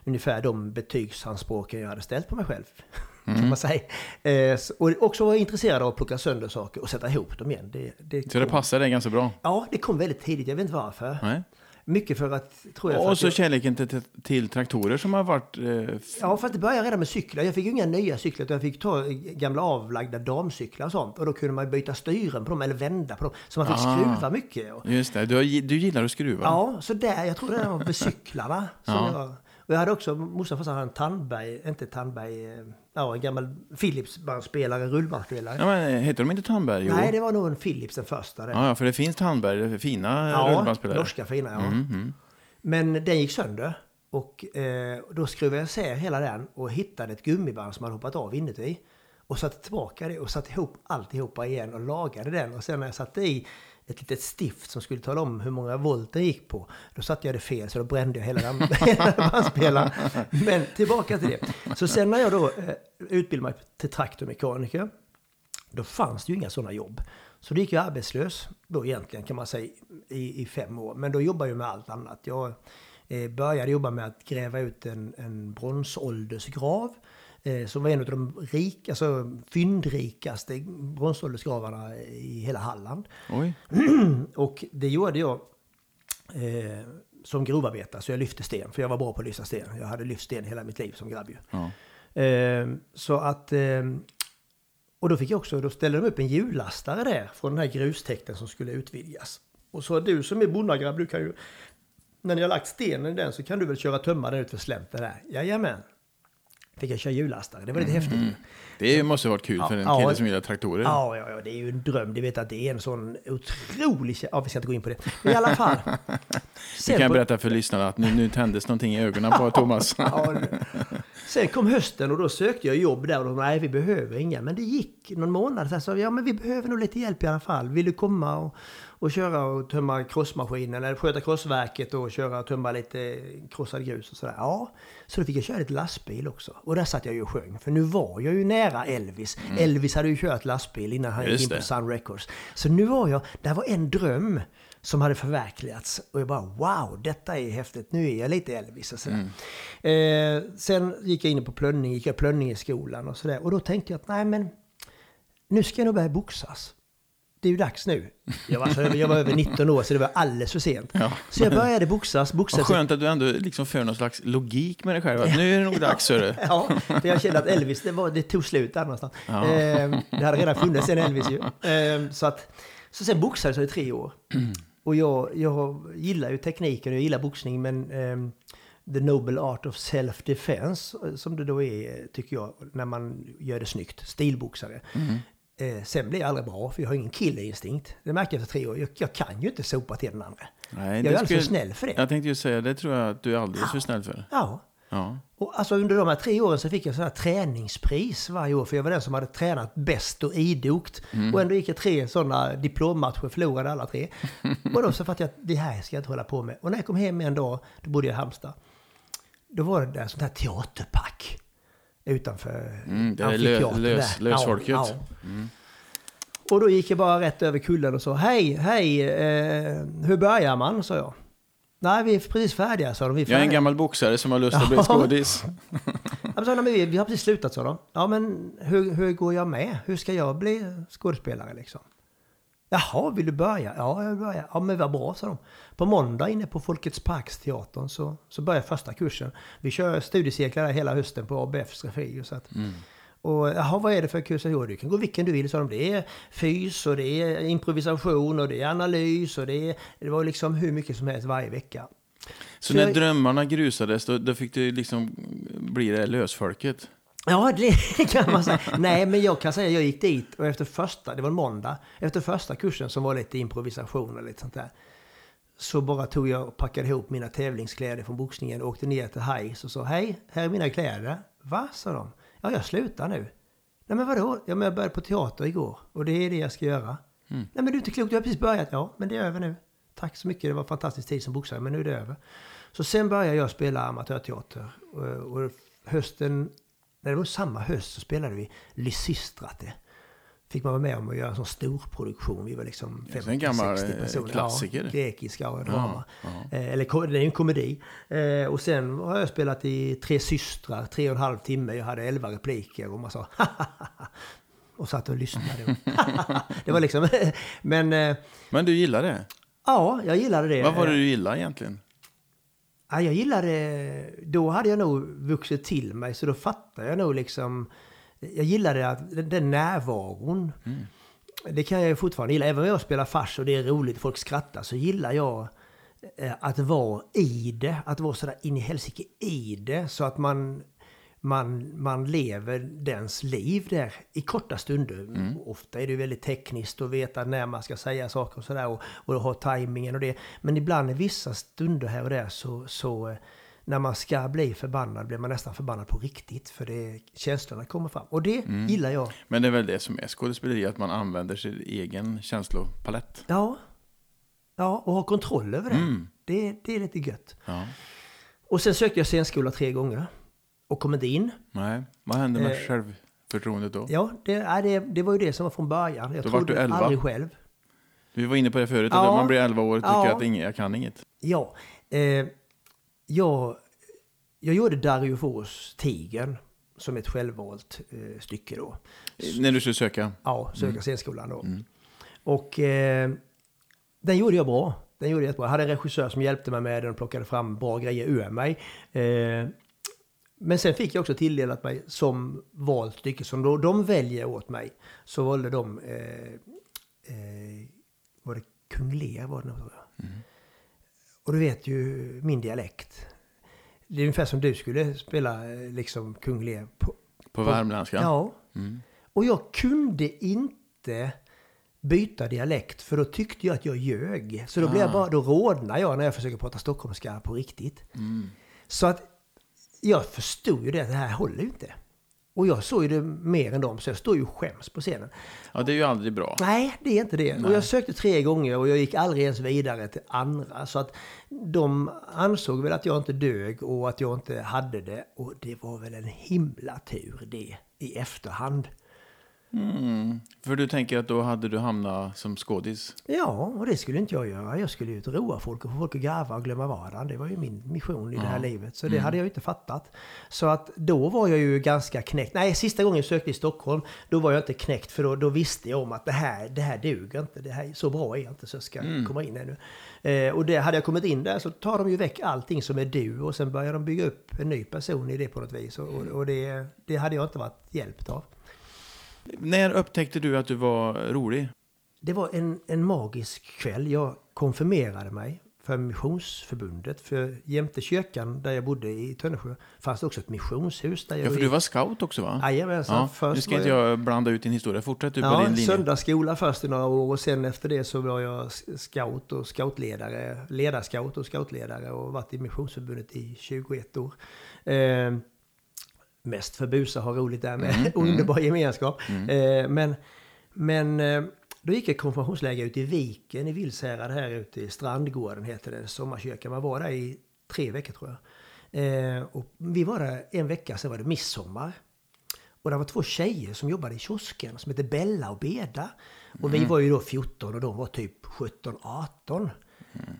ungefär de betygsanspråken jag hade ställt på mig själv. Kan man säga. Eh, och också var jag intresserad av att plocka sönder saker och sätta ihop dem igen. Det, det
Så det passar dig ganska bra?
Ja, det kom väldigt tidigt. Jag vet inte varför.
Nej?
Mycket för att, tror jag...
Och så
jag,
kärleken till, till traktorer som har varit... Eh,
Ja, för att det började redan med cyklar. Jag fick ju inga nya cyklar utan jag fick ta gamla avlagda damcyklar och sånt. Och då kunde man byta styren på dem eller vända på dem. Så man fick
Ah.
skruva mycket. Och,
just det, du, du gillar att skruva.
ja, så där, jag tror det var med cyklarna.
Ja.
jag, och jag hade också, morsan och farsan hade en Tandberg, inte Tandberg, eh, ja en gammal Philips-bandspelare, rullbandspelare.
Ja, men, heter de inte Tandberg? Jo.
Nej, det var nog en Philips den första.
Ja, ja, för det finns Tandberg, fina
Ja,
rullbandspelare.
norska fina ja.
Mm, mm.
Men den gick sönder. Och eh, då skruvade jag isär hela den och hittade ett gummiband som hade hoppat av inuti. Och satte tillbaka det och satte ihop alltihopa igen och lagade den. Och sen när jag satte i ett litet stift som skulle tala om hur många volt den gick på. Då satte jag det fel så då brände jag hela bandspelaren. Men tillbaka till det. Så sen när jag då eh, utbildade mig till traktormekaniker. Då fanns det ju inga sådana jobb. Så då gick jag arbetslös, då egentligen kan man säga, i, i fem år. Men då jobbade jag med allt annat. Jag eh, började jobba med att gräva ut en, en bronsåldersgrav. Eh, som var en av de rik, alltså, fyndrikaste bronsåldersgravarna i hela Halland. Och det gjorde jag eh, som grovarbetare, så jag lyfte sten. För jag var bra på att lyfta sten. Jag hade lyft sten hela mitt liv som grabb ju.
Ja.
Eh, så att... Eh, och då fick jag också, då ställde de upp en hjullastare där från den här grustäkten som skulle utvidgas. Och så du som är bondagrabb, du kan ju... När ni har lagt stenen i den så kan du väl köra tömma den ut för slänten där? Jajamän. Fick jag köra hjullastare, det var lite häftigt. ju.
Det måste ha varit kul för en
Ja,
kille
ja.
som gillar traktorer.
Ja, ja, ja, det är ju en dröm. Du vet att det är en sån otrolig... Ja, vi ska inte gå in på det. Men i alla fall. Sen
kan
på-
berätta för lyssnarna att nu, nu tändes någonting i ögonen på Thomas.
Ja, Sen kom hösten och då sökte jag jobb där och de nej vi behöver inga. Men det gick någon månad så här, så ja men vi behöver nog lite hjälp i alla fall. Vill du komma och, och köra och tömma krossmaskinen eller sköta krossverket och köra och tömma lite krossad grus och sådär. Ja, så då fick jag köra lite lastbil också. Och där satt jag ju och sjöng. För nu var jag ju nära Elvis. Elvis hade ju kört lastbil innan han gick
Just
in på
det.
Sun Records. Så nu var jag, det här var en dröm som hade förverkligats. Och jag bara wow, detta är häftigt. Nu är jag lite Elvis och sådär. Eh, sen gick jag in på plönning, gick jag plönning i skolan och sådär. Och då tänkte jag att nej men, nu ska jag nog börja boxas. Det är ju dags nu. Jag var, så, jag var över 19 år så det var alldeles för sent.
Ja.
Så jag började boxas.
Vad
boxas
skönt att du ändå liksom för någon slags logik med dig själv. Att nu är det nog dags, hörru.
Ja, för jag kände att Elvis, det, var, det tog slut där någonstans.
Ja.
Eh, det hade redan funnits en Elvis ju. Eh, så, att, så sen boxades jag i tre år. Och jag, jag gillar ju tekniken och jag gillar boxning, men ehm, The Noble Art of Self-Defense, eh, som det då är, tycker jag, när man gör det snyggt. Stilboxare. Eh, sen blir jag aldrig bra, för jag har ingen killerinstinkt. Det märker jag efter tre år. Jag, jag kan ju inte sopa till den andra.
Nej,
jag är alldeles för snäll för det.
Jag tänkte ju säga, det tror jag att du är alldeles för snäll för.
Ja.
Ja.
Och alltså under de här tre åren så fick jag sådana här träningspris varje år. För jag var den som hade tränat bäst och idogt. Och ändå gick jag tre sådana diplommatcher, förlorade alla tre. och då så fattade jag att det här ska jag inte hålla på med. Och när jag kom hem en dag, då bodde jag i Halmstad. Då var det där sånt här teaterpack. Utanför
Mm, det är
amfiteatern
lös- lösfolket.
Ja, ja. Och då gick jag bara rätt över kullen och sa hej, hej, eh, hur börjar man? sa jag. Nej, vi är precis färdiga, sa de. Vi är
Jag är en
färdiga.
gammal boxare som har lust att bli skådis.
Jag sa, vi, vi har precis slutat, sa de. Ja, men hur, hur går jag med? Hur ska jag bli skådespelare liksom? Jaha, vill du börja? Ja, jag vill börja. Ja, men vad bra, sa de. På måndag inne på Folkets Parksteatern så, så börjar första kursen. Vi kör studiecirklar där hela hösten på ABFs regi. Så att, Och jaha, vad är det för kurs? Jo, du kan gå vilken du vill, sa de. Det är fys och det är improvisation och det är analys och det är... Det var liksom hur mycket som helst varje vecka.
Så
Så
när
jag-
drömmarna grusades, då, då fick du liksom bli det lösfolket.
Ja, det kan man säga. Nej, men jag kan säga att jag gick dit och efter första, det var en måndag, efter första kursen som var lite improvisation och lite sånt där. Så bara tog jag och packade ihop mina tävlingskläder från boxningen och åkte ner till Hajs och sa hej, här är mina kläder. Va, sa de. Ja, jag slutar nu. Nej, men vadå? Ja, men jag började på teater igår och det är det jag ska göra. Nej, men du är inte klok, du har precis börjat. Ja, men det är över nu. Tack så mycket, det var en fantastisk tid som boxare, men nu är det över. Så sen började jag spela amatörteater. Och, och hösten, när det var samma höst så spelade vi Lysistrate. Fick man vara med om att göra en sån stor produktion. Vi var liksom
Det är en gammal,
50-60
eh,
personer.
klassiker.
Ja, grekiska och drama.
Ja,
Eh, Eller det är ju en komedi. Eh, och sen har jag spelat i Tre systrar, tre och en halv timme. Jag hade elva repliker och man sa och satt och lyssnade. det var liksom, men...
Men du gillar det?
Ja, jag gillade det.
Vad var det du gillade egentligen?
Ja, jag gillade... Då hade jag nog vuxit till mig, så då fattade jag nog liksom... Jag gillade att, den, närvaron. Det kan jag fortfarande gilla. Även om jag spelar fars och det är roligt, folk skrattar, så gillar jag eh, att vara i det. Att vara sådär in i helsike i det. Så att man, man, man lever dens liv där i korta stunder. Ofta är det väldigt tekniskt att veta när man ska säga saker och sådär. Och, och ha tajmingen och det. Men ibland i vissa stunder här och där så, så eh, när man ska bli förbannad blir man nästan förbannad på riktigt. För det, känslorna kommer fram. Och det gillar jag.
Men det är väl det som är skådespeleri, att man använder sin egen känslopalett.
Ja. Ja, och ha kontroll över det.
Mm.
Det, det är lite gött.
Ja.
Och sen sökte jag scenskola tre gånger. Och kom inte in.
Nej, vad hände med
Eh,
självförtroendet då?
Ja, det, nej, det, det var ju det som var från början. Jag
Då
trodde
du elva.
aldrig själv.
Vi var inne på det förut,
Ja.
att man blir 11 år och tycker
Ja.
att ingen, jag kan inget.
Ja. Eh, jag, jag gjorde Dario Fors Tigern som ett självvalt eh, stycke då.
När du skulle söka?
Ja, söka scenskolan då. Och eh, den gjorde jag bra. Den gjorde jag jättebra. Jag hade en regissör som hjälpte mig med den och plockade fram bra grejer ur mig. Eh, men sen fick jag också tilldelat mig som valt stycke som då de väljer åt mig. Så valde de, eh, eh, var det Kung Lear var det nog jag. Och du vet ju min dialekt. Det är ungefär som du skulle spela eh, liksom Kung Lear på,
På värmländska?
Ja.
Mm.
Och jag kunde inte byta dialekt för då tyckte jag att jag ljög. Så då, blev jag
Ah.
bara, då rodnar jag när jag försöker prata stockholmska på riktigt.
Mm.
Så att jag förstod ju det att det här håller ju inte. Och jag såg ju det mer än dem, så jag står ju och skäms på scenen.
Ja, det är ju aldrig bra.
Nej, det är inte det. Och jag sökte tre gånger och jag gick aldrig ens vidare till andra. Så att de ansåg väl att jag inte dög och att jag inte hade det. Och det var väl en himla tur det i efterhand.
Mm. För du tänker att då hade du hamnat som skådis?
Ja, och det skulle inte jag göra. Jag skulle och roa folk och få folk att garva och glömma vardagen. Det var ju min mission i det här livet. Så det hade jag ju inte fattat. Så att då var jag ju ganska knäckt. Nej, sista gången jag sökte i Stockholm, då var jag inte knäckt. För då, då visste jag om att det här, det här duger inte. Det här, så bra är jag inte så jag ska komma in ännu. Eh, och det, hade jag kommit in där så tar de ju väck allting som är du och sen börjar de bygga upp en ny person i det på något vis. Och, och, och det, det hade jag inte varit hjälpt av.
När upptäckte du att du var rolig?
Det var en, en magisk kväll. Jag konfirmerade mig för Missionsförbundet. För jämte kyrkan där jag bodde i Tönnesjö fanns det också ett missionshus. Där jag
Ja, för
gick-
du var scout också va?
Jajamensan.
Ja,
Först
nu ska inte jag blanda ut din historia. Fortsätt du på din
Ja,
linje.
söndagsskola först i några år och sen efter det så var jag scout och scoutledare, ledarscout och scoutledare och varit i Missionsförbundet i 21 år. Eh, mest för busa ha roligt där med underbar gemenskap. Eh, men men eh, då gick jag konfirmationsläger ute i Viken i Vilshärad här ute i Strandgården heter det, sommarkyrkan. Man var där i tre veckor tror jag. Eh, och vi var där en vecka, sen var det midsommar. Och det var två tjejer som jobbade i kiosken som hette Bella och Beda. Och
Mm.
vi var ju då 14 och de var typ 17-18.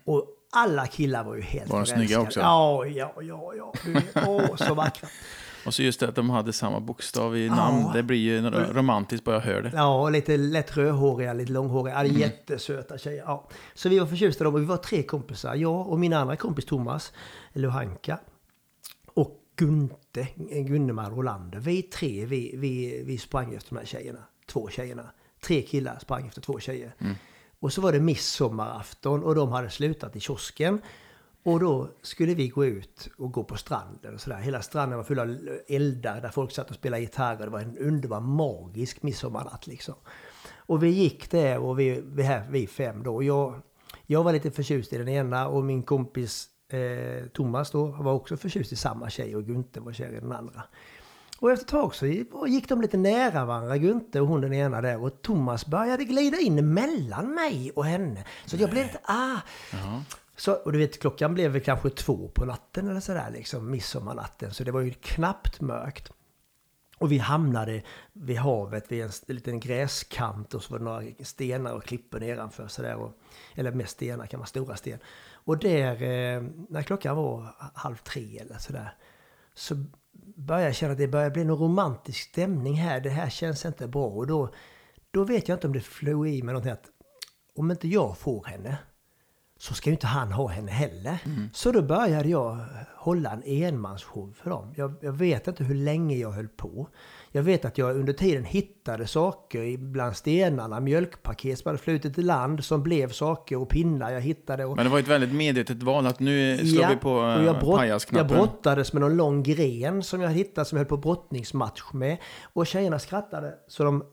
Och alla killar var ju helt
Var de snygga också?
Ja, ja, ja, ja. Du Åh, så vackra.
Och så just det att de hade samma bokstav i namn. Det blir ju romantiskt bara jag hör det.
Ja, och lite lätt rödhåriga, lite långhåriga. Ja, jättesöta tjejer. Ja. Så vi var förtjusta i dem och vi var tre kompisar. Jag och min andra kompis Thomas Lohanka. Och Gunte, Gunnemar Rolander. Vi tre, vi, vi, vi sprang efter de här tjejerna. Två tjejerna. Tre killar sprang efter två tjejer. Och så var det midsommarafton och de hade slutat i kiosken. Och då skulle vi gå ut och gå på stranden och sådär. Hela stranden var full av eldar där folk satt och spelade gitarr. Det var en underbar magisk midsommarnatt liksom. Och vi gick där och vi, vi, här, vi fem då. Jag, jag var lite förtjust i den ena och min kompis eh, Thomas då var också förtjust i samma tjej och Gunther var kär i den andra. Och efter ett tag så gick de lite nära varandra, Gunther och hon den ena där. Och Thomas började glida in mellan mig och henne. Så jag blev lite, ah. Så, och du vet, klockan blev väl kanske två på natten eller sådär, liksom midsommarnatten. Så det var ju knappt mörkt. Och vi hamnade vid havet vid en liten gräskant och så var det några stenar och klippor nedanför sådär. Och, eller mest stenar kan vara stora sten. Och där, eh, när klockan var halv tre eller sådär, så började jag känna att det börjar bli någon romantisk stämning här. Det här känns inte bra. Och då, då vet jag inte om det flög i mig någonting att om inte jag får henne, så ska ju inte han ha henne heller. Så då började jag hålla en enmansshow för dem. Jag, jag vet inte hur länge jag höll på. Jag vet att jag under tiden hittade saker bland stenarna, mjölkpaket som hade flutit i land som blev saker och pinnar jag hittade. Och,
Men det var ett väldigt medvetet val att nu slår vi på
och jag,
eh,
brott, jag
pajasknappen.
brottades med någon lång gren som jag hittade som jag höll på brottningsmatch med. Och tjejerna skrattade så de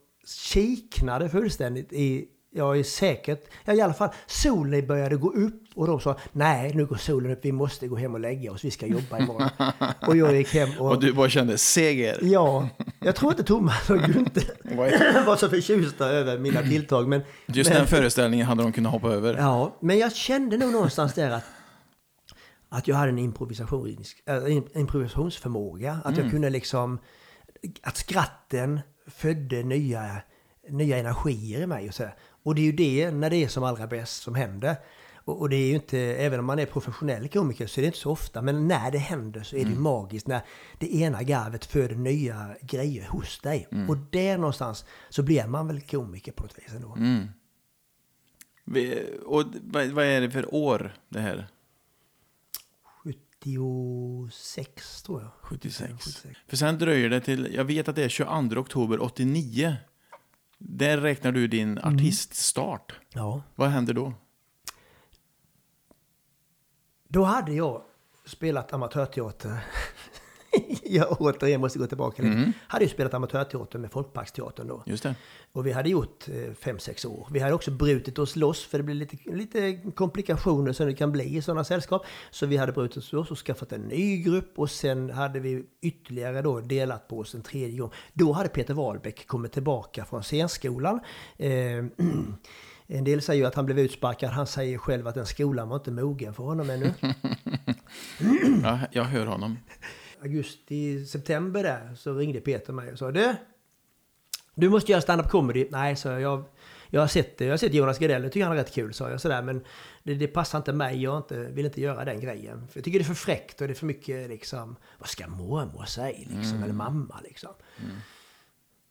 kiknade fullständigt i jag är säkert, ja i alla fall, solen började gå upp och de sa nej nu går solen upp, vi måste gå hem och lägga oss, vi ska jobba imorgon. och jag gick hem och...
Och du bara kände seger.
Ja, jag tror inte Thomas och Gunther var så förtjusta över mina tilltag. Men,
Just
men,
den föreställningen hade de kunnat hoppa över.
Ja, men jag kände nog någonstans där att, att jag hade en improvisationisk, äh, improvisationsförmåga. Att jag kunde liksom, att skratten födde nya, nya energier i mig och sådär. Och det är ju det, när det är som allra bäst, som händer. Och, det är ju inte, även om man är professionell komiker så är det inte så ofta, men när det händer så är det ju magiskt. När det ena garvet föder nya grejer hos dig. Och där någonstans så blir man väl komiker på något vis ändå.
Vi- Och vad är det för år det här?
76 tror jag.
76.
76.
För sen dröjer det till, jag vet att det är 22 oktober 89. Där räknar du din artiststart.
Ja.
Vad händer då?
Då hade jag spelat amatörteater. jag återigen måste gå tillbaka lite. Hade ju spelat amatörteater med Folkparksteatern då.
Just det.
Och vi hade gjort eh, fem, sex år. Vi hade också brutit oss loss för det blir lite, lite komplikationer som det kan bli i sådana sällskap. Så vi hade brutit oss loss och skaffat en ny grupp och sen hade vi ytterligare då delat på oss en tredje gång. Då hade Peter Wahlbeck kommit tillbaka från scenskolan. Eh, en del säger att han blev utsparkad. Han säger själv att den skolan var inte mogen för honom ännu.
Ja, jag hör honom.
Augusti, september där så ringde Peter mig och sa du, du måste göra stand-up comedy. Nej, så jag. Jag har sett. Jag har sett Jonas Gardell. Jag tycker han är rätt kul, sa jag. Sådär, men det, det passar inte mig. Jag inte, vill inte göra den grejen. För jag tycker det är för fräckt och det är för mycket liksom... Vad ska mormor säga liksom? Eller mamma liksom.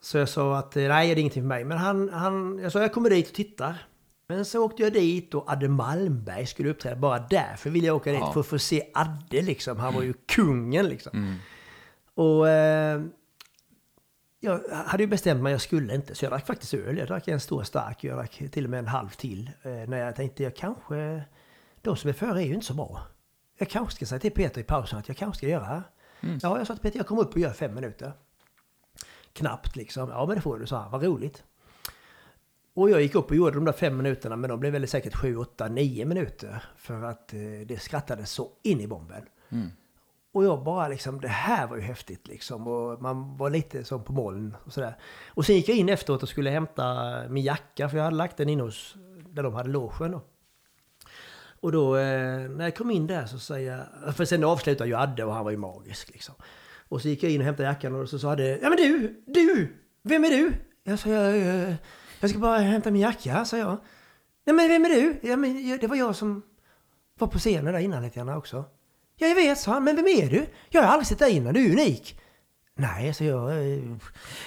Så jag sa att nej, det är ingenting för mig. Men han, han, jag sa jag kommer dit och tittar. Men så åkte jag dit och Adde Malmberg skulle uppträda. Bara därför ville jag åka dit.
Ja.
För att få se Adde liksom. Han var ju kungen liksom. Och eh, jag hade ju bestämt mig jag skulle inte. Så jag drack faktiskt öl. Jag drack en stor stark. Jag drack till och med en halv till. Eh, när jag tänkte jag kanske... De som är före är ju inte så bra. Jag kanske ska säga till Peter i pausen att jag kanske ska göra. Ja, jag sa till Peter jag kommer upp och gör fem minuter. Knappt liksom. Ja, men det får du, sa han. Vad roligt. Och jag gick upp och gjorde de där fem minuterna, men de blev väl säkert sju, åtta, nio minuter. För att eh, det skrattades så in i bomben. Och jag bara liksom, det här var ju häftigt liksom. Och man var lite som på moln och sådär. Och sen gick jag in efteråt och skulle hämta min jacka, för jag hade lagt den in hos, där de hade logen då. Och då eh, när jag kom in där så säger jag, för sen avslutade ju Adde och han var ju magisk liksom. Och så gick jag in och hämtade jackan och så sa Adde, ja men du, du, vem är du? Jag sa, jag, jag, jag ska bara hämta min jacka, sa jag. Nej men vem är du? Ja men det var jag som var på scenen där innan lite grann också. Ja jag vet, sa han, men vem är du? Jag har aldrig sett dig innan, du är unik. Nej, så jag,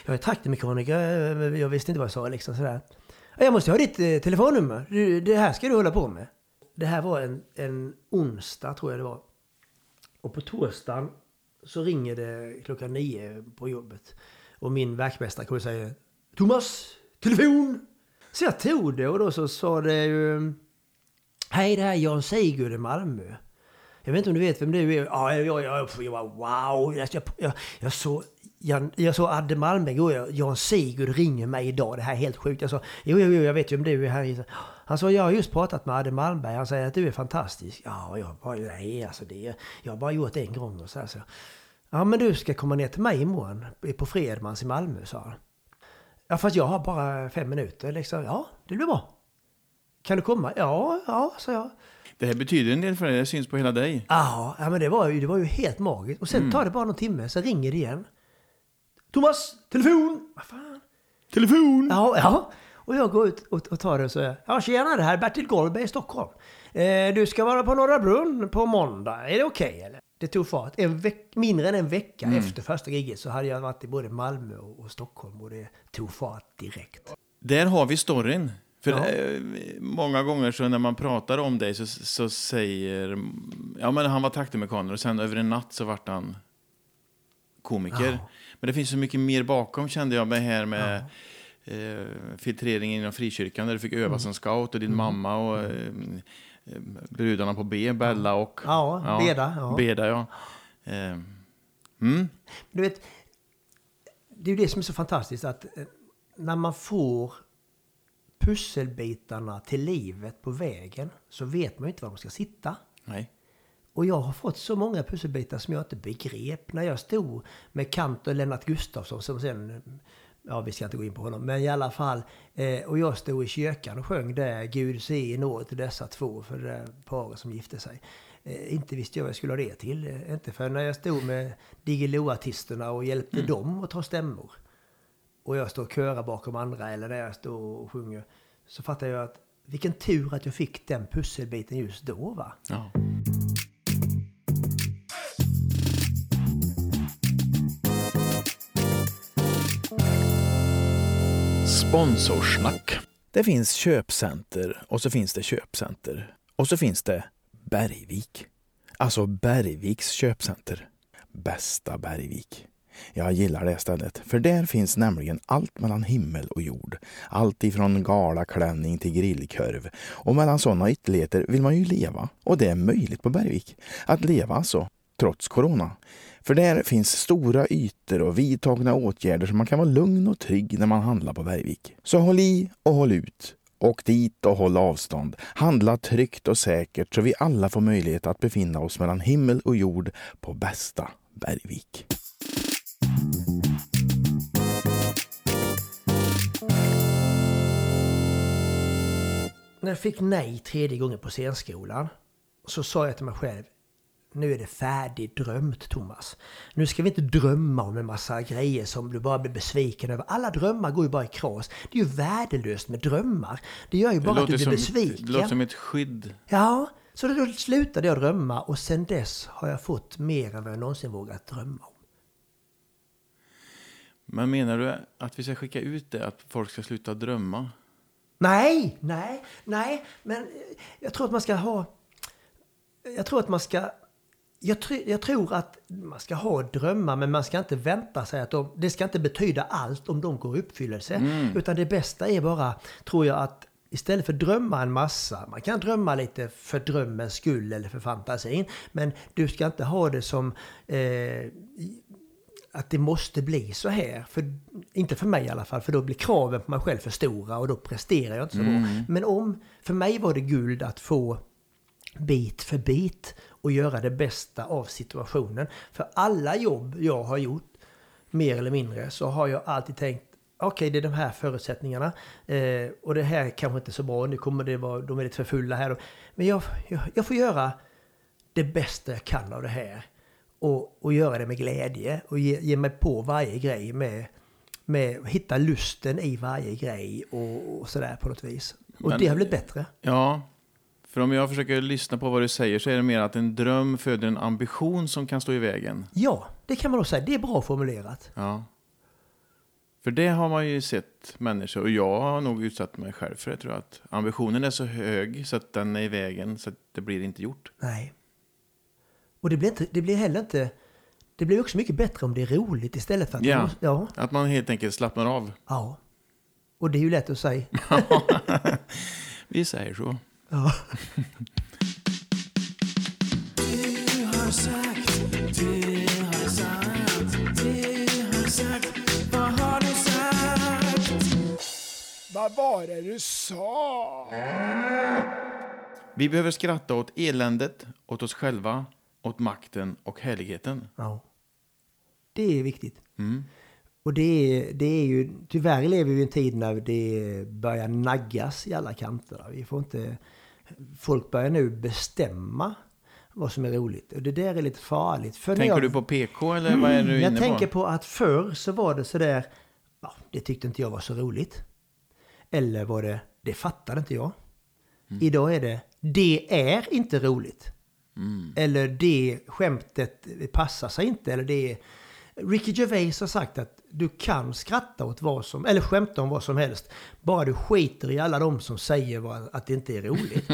jag är traktormekaniker, jag visste inte vad jag sa liksom sådär. Jag måste ha ditt eh, telefonnummer, du, det här ska du hålla på med. Det här var en, en onsdag tror jag det var. Och på torsdagen så ringer det klockan nio på jobbet. Och min verkmästare kommer och säger Thomas, telefon! Så jag tog det och då så sa det ju Hej, det här är Jan Sigurd i Malmö. Jag vet inte om du vet vem du är? Ja, jag, jag, jag, jag bara wow! Jag, jag, jag, jag såg jag, jag såg Adde Malmö igår. Jan Sigurd ringer mig idag. Det här är helt sjukt. Jag sa, jo, jo, jo, jag vet ju om du är här. Han sa, jag har just pratat med Adde Malmberg. Han säger att du är fantastisk. Ja, jag bara, nej, alltså det, jag har bara gjort det en gång. Och så här, så. Ja, men du ska komma ner till mig imorgon på Fredmans i Malmö, sa han. Ja, fast jag har bara fem minuter. Liksom. Ja, det blir bra. Kan du komma? Ja, ja, sa jag.
Det här betyder en del för dig, det syns på hela dig.
Ja, ja men det var, ju, det var ju helt magiskt. Och sen tar det bara någon timme, så ringer det igen. Thomas, telefon! Vad fan?
Telefon!
Ja, ja. Och jag går ut och, och tar det och säger Ja, tjena, det här är Bertil Goldberg i Stockholm. Eh, du ska vara på Norra Brunn på måndag. Är det okej eller? Det tog fart. En veck, mindre än en vecka efter första giget så hade jag varit i både Malmö och, och Stockholm och det tog fart direkt.
Där har vi storyn. För
Ja.
eh, många gånger så när man pratar om dig så, så säger... Ja, men han var traktormekaniker och sen över en natt så vart han komiker.
Ja.
Men det finns så mycket mer bakom kände jag med här med eh, filtreringen inom frikyrkan där du fick öva
Mm.
som scout och din mamma och eh, eh, brudarna på B, Bella och...
Ja, Beda, ja.
Beda, ja. Eh, mm.
Du vet, det är ju det som är så fantastiskt att eh, när man får pusselbitarna till livet på vägen så vet man ju inte var man ska sitta.
Nej.
Och jag har fått så många pusselbitar som jag inte begrep när jag stod med Kant och Lennart Gustafsson som sen, ja vi ska inte gå in på honom, men i alla fall. Eh, och jag stod i kyrkan och sjöng där Gud se i nåd till dessa två för det där paret som gifte sig. Eh, inte visste jag vad jag skulle ha det till. Eh, inte för när jag stod med Diggiloo-artisterna och hjälpte dem att ta stämmor. Och jag står och körar bakom andra eller när jag står och sjunger. Så fattar jag att vilken tur att jag fick den pusselbiten just då va.
Ja. Sponsorsnack.
Det finns köpcenter och så finns det köpcenter. Och så finns det Bergvik. Alltså Bergviks köpcenter. Bästa Bergvik. Jag gillar det stället, för där finns nämligen allt mellan himmel och jord. Allt ifrån galaklänning till grillkorv. Och mellan sådana ytterligheter vill man ju leva. Och det är möjligt på Bergvik. Att leva alltså, trots corona. För där finns stora ytor och vidtagna åtgärder så man kan vara lugn och trygg när man handlar på Bergvik. Så håll i och håll ut. Åk dit och håll avstånd. Handla tryggt och säkert så vi alla får möjlighet att befinna oss mellan himmel och jord på bästa Bergvik.
När jag fick nej tredje gången på scenskolan så sa jag till mig själv nu är det färdigdrömt Thomas. Nu ska vi inte drömma om en massa grejer som du bara blir besviken över. Alla drömmar går ju bara i kras. Det är ju värdelöst med drömmar. Det gör ju bara att du blir
som,
besviken.
det låter som ett skydd.
Ja, så då slutade jag drömma och sen dess har jag fått mer än vad jag någonsin vågat drömma om.
Men menar du att vi ska skicka ut det, att folk ska sluta drömma?
Nej, nej, nej, men jag tror att man ska ha... Jag tror att man ska... Jag, tr- jag tror att man ska ha drömmar, men man ska inte vänta sig att de... Det ska inte betyda allt om de går i uppfyllelse. Utan det bästa är bara, tror jag, att istället för drömma en massa, man kan drömma lite för drömmens skull eller för fantasin, men du ska inte ha det som eh, att det måste bli så här. För, inte för mig i alla fall, för då blir kraven på mig själv för stora och då presterar jag inte så bra. Men om, för mig var det guld att få bit för bit och göra det bästa av situationen. För alla jobb jag har gjort, mer eller mindre, så har jag alltid tänkt Okej, det är de här förutsättningarna. Eh, och det här kanske inte är så bra. Nu kommer det vara, de är lite för fulla här. Men jag, jag, jag får göra det bästa jag kan av det här. Och, och göra det med glädje. Och ge, ge mig på varje grej med, med hitta lusten i varje grej och, och sådär på något vis. Och
Men-
det har blivit bättre.
Ja, för om jag försöker lyssna på vad du säger så är det mer att en dröm föder en ambition som kan stå i vägen.
Ja, det kan man nog säga. Det är bra formulerat.
Ja. För det har man ju sett människor, och jag har nog utsatt mig själv för det, tror jag. Att ambitionen är så hög så att den är i vägen så att det blir inte gjort.
Nej. Och det blir, inte, det blir heller inte... Det blir också mycket bättre om det är roligt istället för att...
Ja.
ja.
Att man helt enkelt slappnar av.
Ja. Och det är ju lätt att säga.
Vi säger så.
Ja.
Vad var det du sa?
Vi behöver skratta åt eländet, åt oss själva, åt makten och härligheten.
ja. Det är viktigt. Och det är, det är ju... Tyvärr lever vi i en tid när det börjar naggas i alla kanter. Vi får inte... Folk börjar nu bestämma vad som är roligt. Och det där är lite farligt. För
Tänker
jag-
du på PK eller vad är du
jag
inne
tänker
på?
på att förr så var det sådär, ja, det tyckte inte jag var så roligt. Eller var det, det fattade inte jag.
Mm.
Idag är det, det är inte roligt.
Mm.
Eller det skämtet passar sig inte. Eller det, Ricky Gervais har sagt att du kan skratta åt vad som, eller skämta om vad som helst, bara du skiter i alla de som säger att det inte är roligt.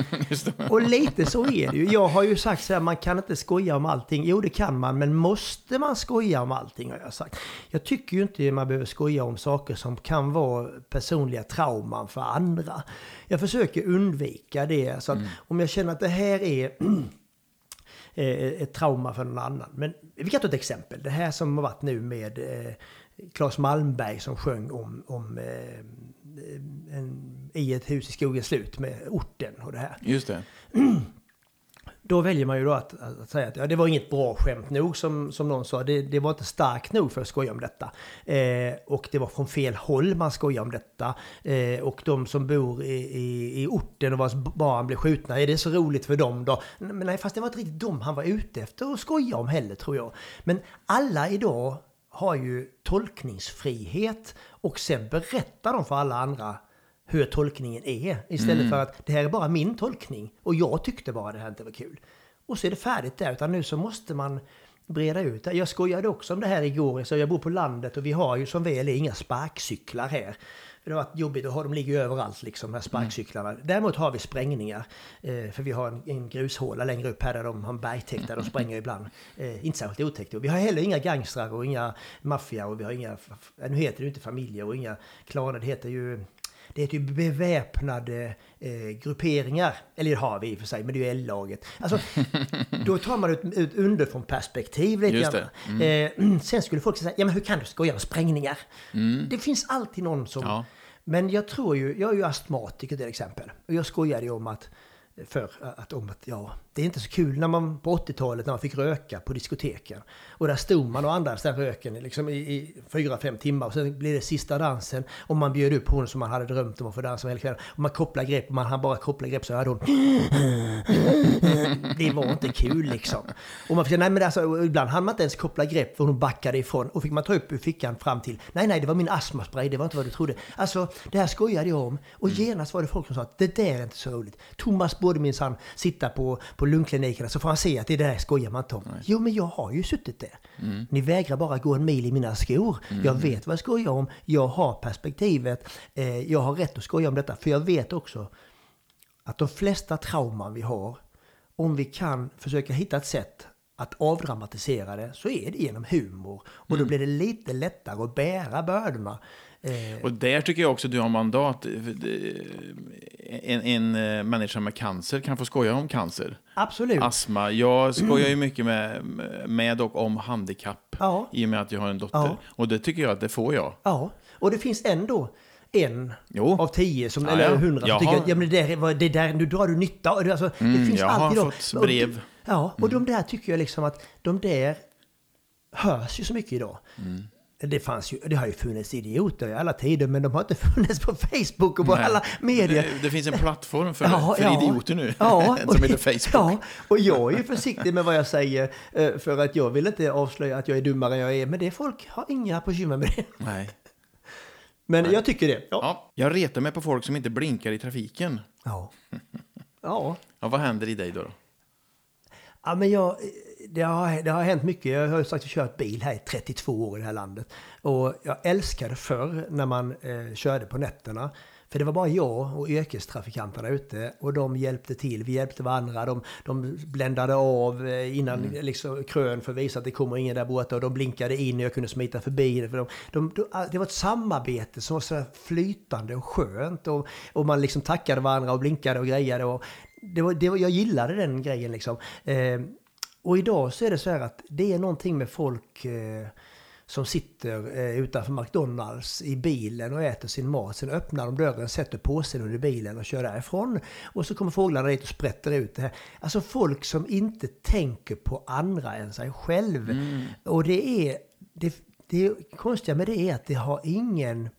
Och lite så är det ju. Jag har ju sagt så här, man kan inte skoja om allting. Jo, det kan man, men måste man skoja om allting har jag sagt. Jag tycker ju inte man behöver skoja om saker som kan vara personliga trauman för andra. Jag försöker undvika det. Så att om jag känner att det här är eh, ett trauma för någon annan. Men vi kan ta ett exempel. Det här som har varit nu med eh, Claes Malmberg som sjöng om, om eh, en, i ett hus i skogens slut med orten och det här.
Just det.
Då väljer man ju då att, att säga att ja, det var inget bra skämt nog som, som någon sa. Det, det var inte starkt nog för att skoja om detta. Eh, och det var från fel håll man skojade om detta. Eh, och de som bor i, i, i orten och vars barn blev skjutna, är det så roligt för dem då? Men nej, fast det var inte riktigt dem han var ute efter att skoja om heller tror jag. Men alla idag har ju tolkningsfrihet och sen berättar de för alla andra hur tolkningen är. Istället för att det här är bara min tolkning och jag tyckte bara det här inte var kul. Och så är det färdigt där, utan nu så måste man breda ut det. Jag skojade också om det här igår, så jag bor på landet och vi har ju som väl är inga sparkcyklar här. För det har varit jobbigt ha, de ligger ju överallt liksom, de här sparkcyklarna. Däremot har vi sprängningar. Eh, för vi har en, en grushåla längre upp här där de har en bergtäkt där de spränger ibland. Eh, inte särskilt otäckt. Och Vi har heller inga gangstrar och inga maffia och vi har inga, nu heter det ju inte familjer och inga klaner, det heter ju det heter ju beväpnade eh, grupperingar. Eller det har vi i och för sig, men det är ju L-laget. Alltså, då tar man ut, ut underifrån perspektiv lite
Just
grann. Eh, sen skulle folk säga, ja men hur kan du skoja om sprängningar? Det finns alltid någon som...
Ja.
Men jag tror ju, jag är ju astmatiker till exempel. Och jag skojade ju om att för att, om att ja, det är inte så kul när man på 80-talet när man fick röka på diskoteken. Och där stod man och andades den röken liksom i, i fyra, fem timmar och sen blev det sista dansen och man bjöd upp hon som man hade drömt om att få dansa med hela kvällen. Och man kopplade grepp och man hann bara koppla grepp så hade hon... Det var inte kul liksom. Och man fick, nej men alltså, ibland hann man inte ens koppla grepp för hon backade ifrån. Och fick man ta upp ur fickan fram till, nej nej det var min astmaspray, det var inte vad du trodde. Alltså det här skojade jag om. Och genast var det folk som sa att det där är inte så roligt. Thomas borde minsann sitta på, på lungklinikerna så får han se att det där skojar man inte om. Jo men jag har ju suttit där. Ni vägrar bara gå en mil i mina skor. Jag vet vad jag skojar om. Jag har perspektivet. Eh, jag har rätt att skoja om detta. För jag vet också att de flesta trauman vi har, om vi kan försöka hitta ett sätt att avdramatisera det, så är det genom humor. Och då blir det lite lättare att bära bördorna. Eh,
Och där tycker jag också du har mandat. En, en eh, människa med cancer kan få skoja om cancer.
absolut.
Astma. Jag skojar ju mycket med, med och om handikapp.
Ja.
I och med att jag har en dotter.
Ja.
Och det tycker jag att det får jag.
Ja, och det finns ändå en
Jo.
av tio, som,
Ja,
eller
ja.
hundra, som tycker
har-
att ja, men det, där, det där, nu drar du nytta av det. Alltså, det
Mm,
finns
jag har
alltid
fått
och-
brev.
Ja, och de där tycker jag liksom att de där hörs ju så mycket idag.
Mm.
Det, fanns ju, det har ju funnits idioter i alla tider, men de har inte funnits på Facebook och på
Nej.
alla medier.
Det, det finns en plattform för,
Ja,
för
ja.
idioter nu.
Ja,
som heter Facebook.
Ja, och jag är ju försiktig med vad jag säger eh, för att jag vill inte avslöja att jag är dummare än jag är. Men det folk har inga bekymmer med det.
Nej.
Men jag tycker det. Ja.
Ja, jag retar mig på folk som inte blinkar i trafiken.
Ja. ja.
Ja, vad händer i dig då? då?
Ja, men jag, det, har, det har hänt mycket. Jag har ju sagt kört bil här i 32 år i det här landet. Och jag älskade förr när man eh, körde på nätterna. För det var bara jag och yrkestrafikanterna ute och de hjälpte till. Vi hjälpte varandra. De, de bländade av eh, innan liksom, krön för att visa att det kommer ingen där borta. Och de blinkade in och jag kunde smita förbi. det. För de, de, de, det var ett samarbete som var så flytande och skönt. Och, och man liksom tackade varandra och blinkade och grejade. Och det var, det var, jag gillade den grejen liksom. Eh, och idag så är det så här att det är någonting med folk eh, som sitter eh, utanför McDonalds i bilen och äter sin mat. Sen öppnar de dörren, sätter påsen under bilen och kör därifrån. Och så kommer fåglarna dit och sprätter ut det här. Alltså folk som inte tänker på andra än sig själv. Och det är... Det, det konstiga med det är att det har ingen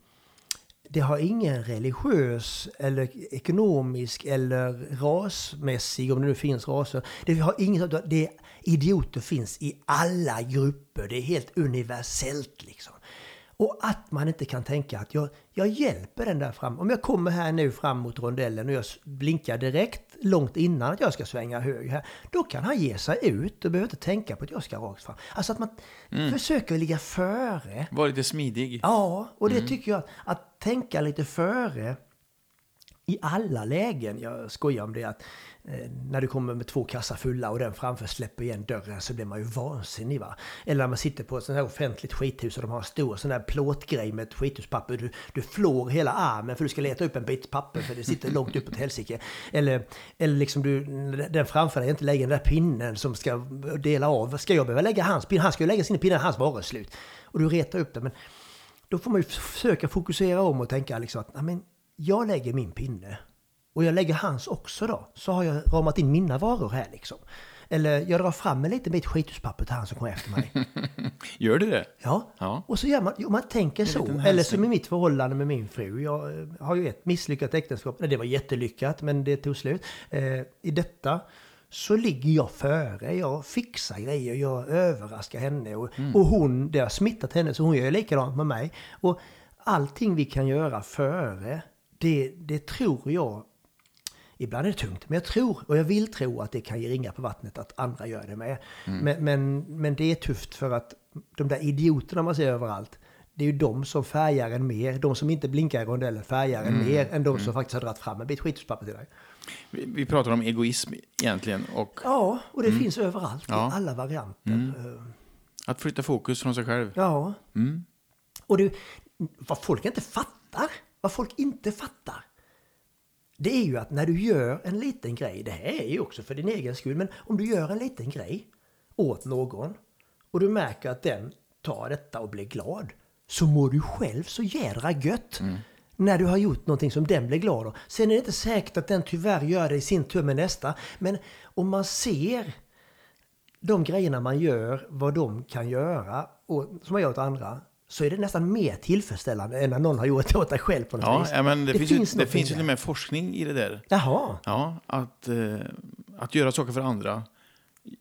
det har ingen religiös eller ekonomisk eller rasmässig, om det nu finns raser. Det har inget sånt. Det idioter finns i alla grupper. Det är helt universellt liksom. Och att man inte kan tänka att jag, jag hjälper den där fram. Om jag kommer här nu fram mot rondellen och jag blinkar direkt långt innan att jag ska svänga höger här. Då kan han ge sig ut och behöver inte tänka på att jag ska rakt fram. Alltså att man försöker ligga före.
Var lite smidig.
Ja, och det tycker jag att tänka lite före i alla lägen. Jag skojar om det att eh, när du kommer med två kassar fulla och den framför släpper igen dörren så blir man ju vansinnig va. Eller när man sitter på ett sånt här offentligt skithus och de har en stor sån här plåtgrej med ett skithuspapper. Du, du flår hela armen för du ska leta upp en bit papper för det sitter långt uppåt helsike. Eller, eller liksom du, den framför dig inte lägger den där pinnen som ska dela av. Ska jag behöva lägga hans pinne? Han ska ju lägga sin pinne när hans var slut. Och du retar upp den. Men då får man ju försöka fokusera om och tänka liksom att "Nej, men jag lägger min pinne och jag lägger hans också då. Så har jag ramat in mina varor här liksom. Eller jag drar fram en liten bit skithuspapper till han som kommer efter mig.
Gör du det?
Ja.
Ja.
Och så gör man, man tänker så. Eller som i mitt förhållande med min fru. Jag eh, har ju ett misslyckat äktenskap. Nej, det var jättelyckat, men det tog slut. Eh, I detta så ligger jag före. Jag fixar grejer, jag överraskar henne. Och, och hon, det har smittat henne, så hon gör likadant med mig. Och allting vi kan göra före, det, det tror jag Ibland är det tungt, men jag tror och jag vill tro att det kan ge ringa på vattnet att andra gör det med. Men, men, men det är tufft för att de där idioterna man ser överallt, det är ju de som färgar en mer. De som inte blinkar i rondellen färgar en mer än de som faktiskt har dragit fram en bit skithuspapper till dig.
Vi, vi pratar om egoism egentligen och
Ja, och det finns överallt
Ja.
i alla varianter. Eh,
att flytta fokus från sig själv.
Ja.
Mm.
Och du, vad folk inte fattar, vad folk inte fattar, det är ju att när du gör en liten grej, det här är ju också för din egen skull, men om du gör en liten grej åt någon och du märker att den tar detta och blir glad, så mår du själv så jädra gött. När du har gjort någonting som den blir glad av. Sen är det inte säkert att den tyvärr gör det i sin tur med nästa. Men om man ser de grejerna man gör, vad de kan göra, och som man gör åt andra, så är det nästan mer tillfredsställande än när någon har gjort det åt dig själv på något
Ja,
vis.
ja, men det, finns, ju, det finns till och med forskning i det där.
Jaha.
Ja, att, eh, att göra saker för andra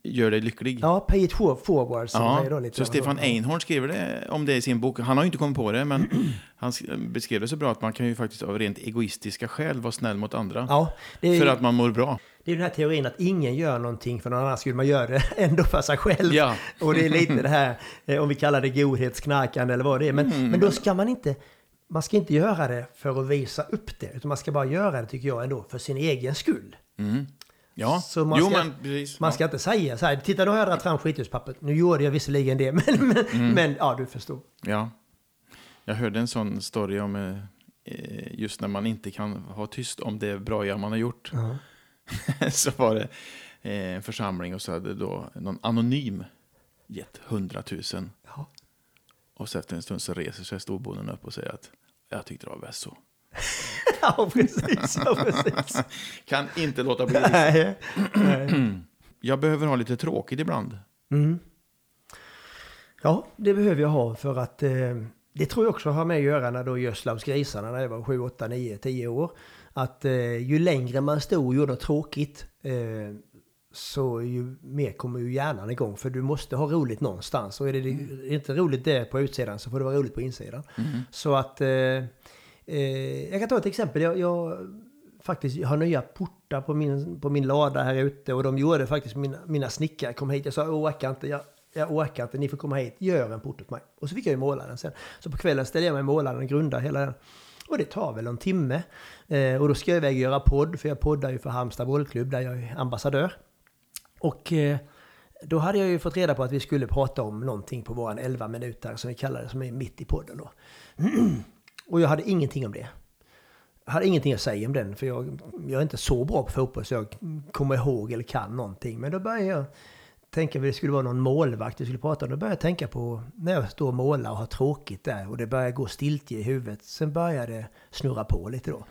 gör dig lycklig.
Ja, pay it for- forward som
Ja,
då lite.
så Stefan Einhorn skriver det om det i sin bok. Han har ju inte kommit på det, men han sk- beskrev det så bra att man kan ju faktiskt av rent egoistiska skäl vara snäll mot andra.
Ja, det är,
För att man mår bra.
Det är den här teorin att ingen gör någonting för någon annan skulle man göra det ändå för sig själv.
Ja.
Och det är lite det här, eh, om vi kallar det godhetsknarkande eller vad det är. Men,
Mm.
men då ska man inte, man ska inte göra det för att visa upp det. Utan man ska bara göra det, tycker jag, ändå för sin egen skull.
Ja,
Så man
jo
ska-
men precis.
Man ska inte säga så här, titta nu har jag dragit fram skithuspapret. Nu gjorde jag visserligen det, men, men,
Mm.
men ja, du förstår.
Ja. Jag hörde en sån story om eh, eh, just när man inte kan ha tyst om det bra man har gjort. så var det eh, en församling och så hade då någon anonym gett hundratusen.
Ja.
Och så efter en stund så reser sig storbonden upp och säger att jag tyckte det var bäst så.
ja, precis. Ja, precis.
Kan inte låta bli.
Nej, nej.
Jag behöver ha lite tråkigt ibland.
Ja, det behöver jag ha för att eh, det tror jag också har med att göra när då gödslade hos grisarna när jag var 7, 8, 9, 10 år. Att eh, ju längre man stod och gjorde något tråkigt eh, så ju mer kommer ju hjärnan igång. För du måste ha roligt någonstans. Och är det är det inte roligt där på utsidan så får det vara roligt på insidan. Så att... Eh, eh, jag kan ta ett exempel. Jag, jag faktiskt har nya portar på min, på min lada här ute. Och de gjorde faktiskt, mina, mina snickare kom hit. Jag sa jag orkar inte. Jag, jag orkar inte, ni får komma hit, gör en port åt mig. Och så fick jag ju måla den sen. Så på kvällen ställde jag mig och målade den, grundade hela den. Och det tar väl en timme. Eh, och då ska jag iväg och göra podd, för jag poddar ju för Halmstad bollklubb där jag är ambassadör. Och eh, då hade jag ju fått reda på att vi skulle prata om någonting på våran 11 minuter som vi kallar det, som är mitt i podden då. och jag hade ingenting om det. Jag hade ingenting att säga om den, för jag, jag är inte så bra på fotboll så jag kommer ihåg eller kan någonting. Men då började jag tänka att det skulle vara någon målvakt vi skulle prata om. Då började jag tänka på när jag står och målar och har tråkigt där och det börjar gå stiltje i huvudet. Sen började det snurra på lite då.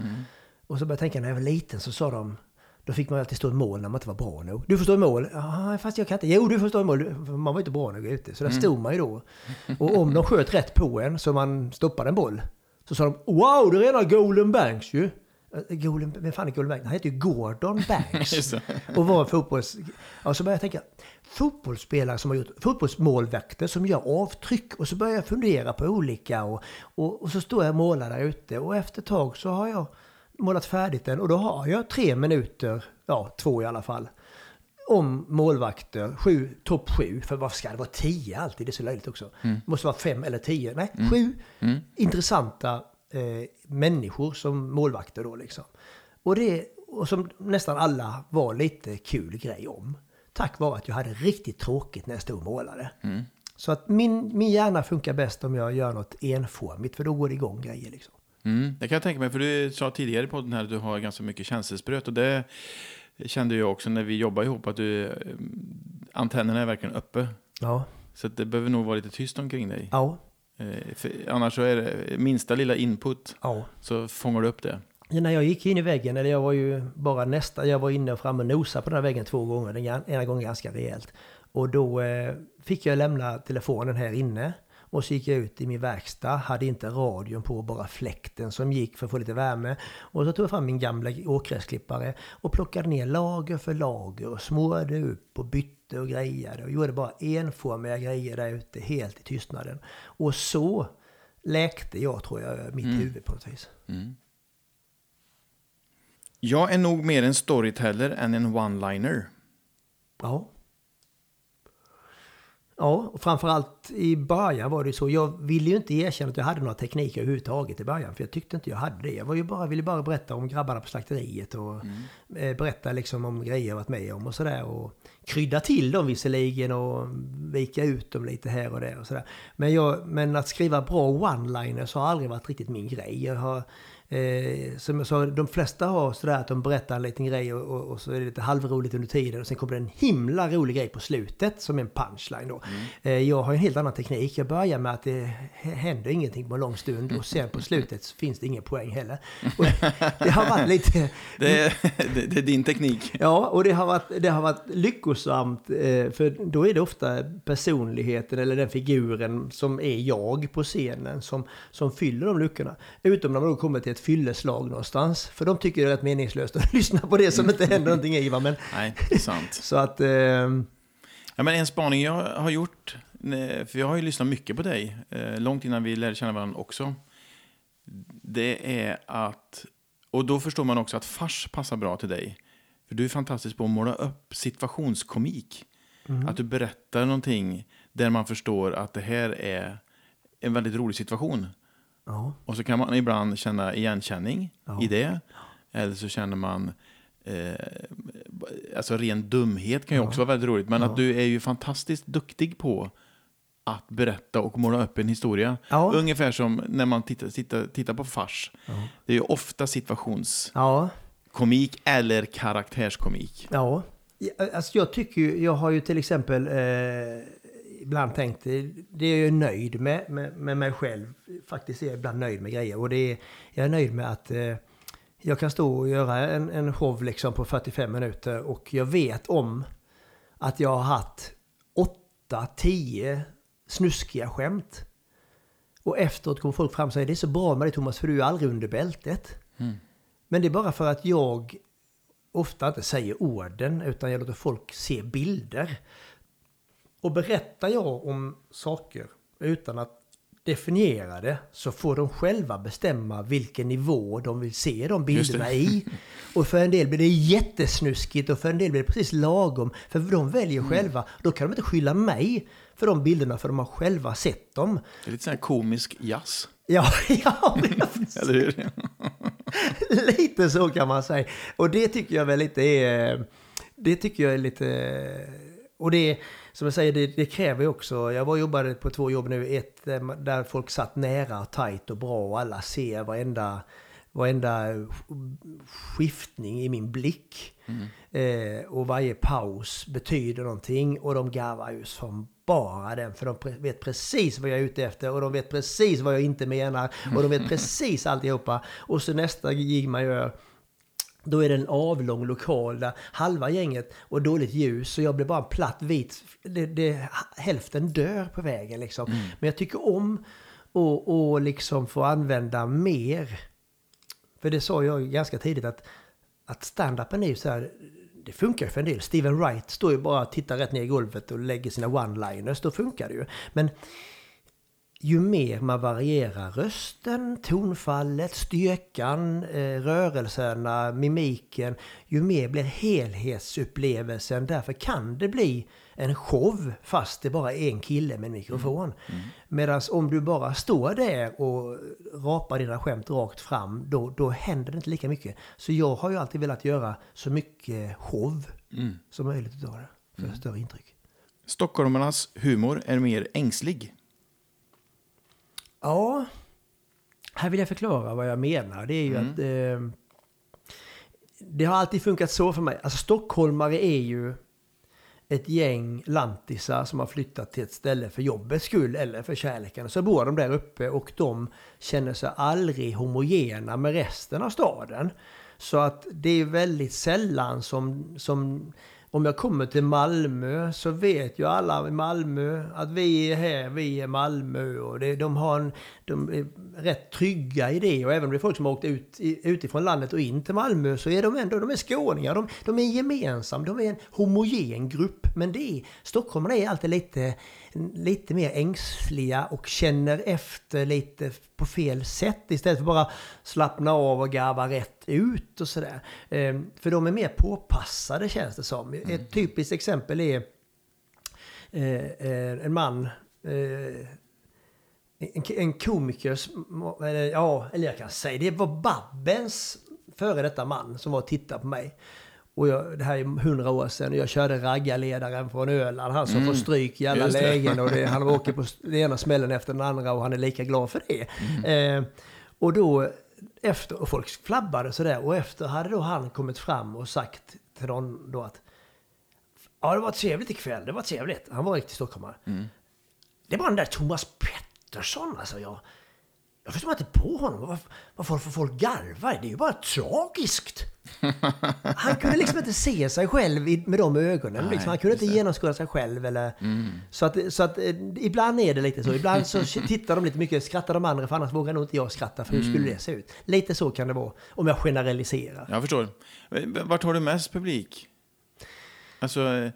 Och så började jag tänka när jag var liten så sa de då fick man alltid stå i mål när man inte var bra nog. Du får stå i mål. Ja, fast jag kan inte. Jo, du får stå i mål. Man var inte bra nog ute. Så där stod man ju då. Och om de sköt rätt på en så man stoppade en boll. Så sa de Wow, det är rena Golden Banks ju. Eh, Golden, vem fan är Golden Banks? Han heter ju Gordon Banks. Och var en fotbolls... Ja, så började jag tänka, fotbollsspelare som har gjort, fotbollsmålvakter som gör avtryck. Och så började jag fundera på olika och, och, och så står jag och målar där ute. Och efter ett tag så har jag målat färdigt den och då har jag tre minuter, ja två i alla fall, om målvakter, sju, topp sju, för vad ska det vara tio alltid? Det är så löjligt också. Det måste vara fem eller tio, nej, sju intressanta eh, människor som målvakter då liksom. Och, det, och som nästan alla var lite kul grej om. Tack vare att jag hade riktigt tråkigt när jag stod och målade. Så att min, min hjärna funkar bäst om jag gör något enformigt, för då går det igång grejer liksom.
Mm, det kan jag tänka mig, för du sa tidigare på den här att du har ganska mycket känselspröt och det kände jag också när vi jobbade ihop att du, eh, antennerna är verkligen uppe.
Ja.
Så det behöver nog vara lite tyst omkring dig.
Ja.
Eh, för annars så är det minsta lilla input
Ja.
så fångar du upp det.
När jag gick in i väggen, eller jag var ju bara nästa, jag var inne och framme och nosade på den här väggen två gånger, den ena gången ganska rejält. Och då eh, fick jag lämna telefonen här inne. Och så gick jag ut i min verkstad, hade inte radion på, bara fläkten som gick för att få lite värme. Och så tog jag fram min gamla åkgräsklippare och plockade ner lager för lager och smorde upp och bytte och grejade och gjorde bara enformiga grejer där ute helt i tystnaden. Och så läkte jag, tror jag, mitt huvud på något vis.
Jag är nog mer en storyteller än en one-liner.
Ja. Ja, och framförallt i början var det så. Jag ville ju inte erkänna att jag hade några tekniker överhuvudtaget i början. För jag tyckte inte jag hade det. Jag var ju bara, ville bara berätta om grabbarna på slakteriet och eh, berätta liksom om grejer jag varit med om och sådär. Och krydda till dem visserligen och vika ut dem lite här och där och sådär. Men, jag, men att skriva bra one-liners har aldrig varit riktigt min grej. Jag har, Eh, som jag sa, de flesta har sådär att de berättar en liten grej och, och, och så är det lite halvroligt under tiden och sen kommer det en himla rolig grej på slutet som en punchline då. Eh, jag har en helt annan teknik. Jag börjar med att det händer ingenting på en lång stund och sen på slutet så finns det ingen poäng heller. Och det har varit lite...
Det är, det är din teknik.
Ja, och det har varit, det har varit lyckosamt. Eh, för då är det ofta personligheten eller den figuren som är jag på scenen som, som fyller de luckorna. Utom när man då kommer till ett fylleslag någonstans. För de tycker det är rätt meningslöst att lyssna på det som inte händer någonting i. Va? Men,
Nej, det är sant.
så att... Eh,
Ja, men en spaning jag har gjort, för jag har ju lyssnat mycket på dig, eh, långt innan vi lärde känna varandra också. Det är att, och då förstår man också att fars passar bra till dig. För du är fantastisk på att måla upp situationskomik. Att du berättar någonting där man förstår att det här är en väldigt rolig situation.
Ja,
Och så kan man ibland känna igenkänning
Ja.
i det. Eller så känner man eh, alltså ren dumhet kan ju också vara väldigt roligt. Men att du är ju fantastiskt duktig på att berätta och måla upp en historia.
Ja.
Ungefär som när man tittar, tittar, tittar på fars. Det är ju ofta situationskomik
ja,
eller karaktärskomik.
Ja, Ja, alltså jag tycker ju, jag har ju till exempel eh, ibland tänkt, det är jag nöjd med, med, med mig själv. Faktiskt är jag ibland nöjd med grejer och det är, jag är nöjd med att eh, jag kan stå och göra en, en show liksom på 45 minuter och jag vet om att jag har haft 8-10 snuskiga skämt. Och efteråt kommer folk fram och säger det är så bra med dig Thomas för du är aldrig under bältet. Men det är bara för att jag ofta inte säger orden utan jag låter folk se bilder. Och berättar jag om saker utan att definiera det så får de själva bestämma vilken nivå de vill se de bilderna i. Och för en del blir det jättesnuskigt och för en del blir det precis lagom. För de väljer själva. Då kan de inte skylla mig för de bilderna för de har själva sett dem.
Det är lite sån här komisk jazz.
Ja, ja.
Eller hur?
lite så kan man säga. Och det tycker jag väl lite är... Det tycker jag är lite... Och det, som jag säger, det, det kräver ju också... Jag var jobbade på två jobb nu. Ett eh, där folk satt nära, tajt och bra och alla ser varenda, varenda skiftning i min blick. Eh, och varje paus betyder någonting och de garvar ju som bara den. För de vet precis vad jag är ute efter och de vet precis vad jag inte menar. Och de vet precis alltihopa. Och så nästa gig man gör då är det en avlång lokal där halva gänget och dåligt ljus så jag blir bara platt vit. Det, det, hälften dör på vägen liksom. Men jag tycker om att och liksom få använda mer För det sa jag ganska tidigt att, att stand-upen är ju så här, det funkar för en del. Steven Wright står ju bara och tittar rätt ner i golvet och lägger sina one-liners, då funkar det ju. Men ju mer man varierar rösten, tonfallet, styrkan, eh, rörelserna, mimiken, ju mer blir helhetsupplevelsen. Därför kan det bli en show fast det bara är en kille med en mikrofon. Mm. Medan om du bara står där och rapar dina skämt rakt fram, då, då händer det inte lika mycket. Så jag har ju alltid velat göra så mycket show mm. som möjligt av det, för mm. större intryck.
Stockholmarnas humor är mer ängslig.
Ja, här vill jag förklara vad jag menar. Det är ju mm. att eh, det har alltid funkat så för mig. Alltså stockholmare är ju ett gäng lantisar som har flyttat till ett ställe för jobbets skull eller för kärleken. Så bor de där uppe och de känner sig aldrig homogena med resten av staden. Så att det är väldigt sällan som, som om jag kommer till Malmö så vet ju alla i Malmö att vi är här, vi är Malmö. Och det, de, har en, de är rätt trygga i det. Och även om det är folk som har åkt ut, utifrån landet och in till Malmö så är de ändå de är skåningar. De, de är gemensamma, de är en homogen grupp. Men det är, stockholmarna är alltid lite, lite mer ängsliga och känner efter lite på fel sätt. Istället för bara slappna av och garva rätt ut och sådär. Ehm, för de är mer påpassade känns det som. Mm. Ett typiskt exempel är eh, eh, en man eh, en, komiker, ja, eller jag kan säga det var Babbens före detta man som var och tittade på mig. Och jag, det här är hundra år sedan. Jag körde raggarledaren från Öland. Han som mm. får stryk i alla lägen. Och det, han åker på den ena smällen efter den andra och han är lika glad för det. Mm. Eh, och då efter, och folk flabbade sådär. Och efter hade då han kommit fram och sagt till någon då att Ja, det var trevligt ikväll. Det var trevligt. Han var riktigt stockholmare. Mm. Det var den där Thomas Pettersson alltså. Jag, jag förstår inte på honom. Varför, varför får folk garva? Det är ju bara tragiskt. Han kunde liksom inte se sig själv med de ögonen. Nej, liksom. Han kunde inte genomskåda sig själv. Eller, mm. Så, att, så att eh, ibland är det lite så. Ibland så tittar de lite mycket, skrattar de andra, för annars vågar nog inte jag skratta. För hur skulle mm. det se ut? Lite så kan det vara, om jag generaliserar.
Jag förstår. Vart har du mest publik?
Alltså, Nej,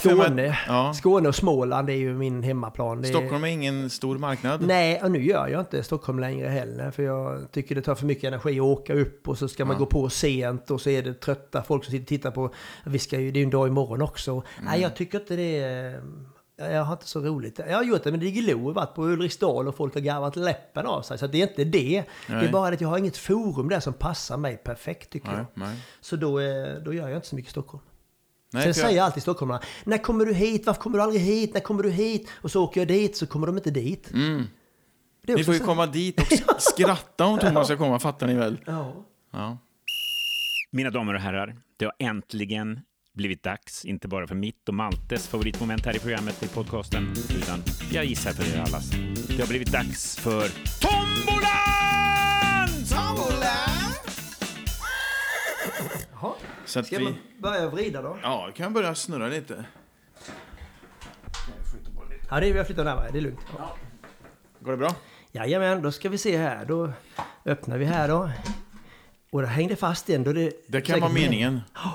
Skåne. Att, ja. Skåne och Småland är ju min hemmaplan.
Stockholm är ingen stor marknad?
Nej, och nu gör jag inte Stockholm längre heller. För jag tycker det tar för mycket energi att åka upp och så ska man ja. gå på sent och så är det trötta folk som sitter och tittar på. Vi ska ju, det är ju en dag imorgon också. Mm. Nej, jag tycker inte det är... Jag har inte så roligt. Jag har gjort det med Diggiloo, varit på Ulriksdal och folk har garvat läppen av sig. Så det är inte det. Nej. Det är bara att jag har inget forum där som passar mig perfekt tycker nej, jag. Nej. Så då, då gör jag inte så mycket Stockholm. Nej, Sen säger jag alltid stockholmarna, när kommer du hit? Varför kommer du aldrig hit? När kommer du hit? Och så åker jag dit, så kommer de inte dit. Mm.
Ni får ju så. komma dit och skratta om Thomas ska komma, fattar ni väl? Ja. ja.
Mina damer och herrar, det har äntligen blivit dags, inte bara för mitt och Maltes favoritmoment här i programmet, i podcasten, utan jag gissar för er allas. Det har blivit dags för Tombolan!
Så Ska vi... man börja vrida då?
Ja, vi kan börja snurra lite.
Ja, det är, jag flyttar närmare. Det är lugnt. Ja.
Går det bra?
Jajamän, då ska vi se här. Då öppnar vi här då. Och det hängde fast igen. Då det,
det kan vara meningen. Oh,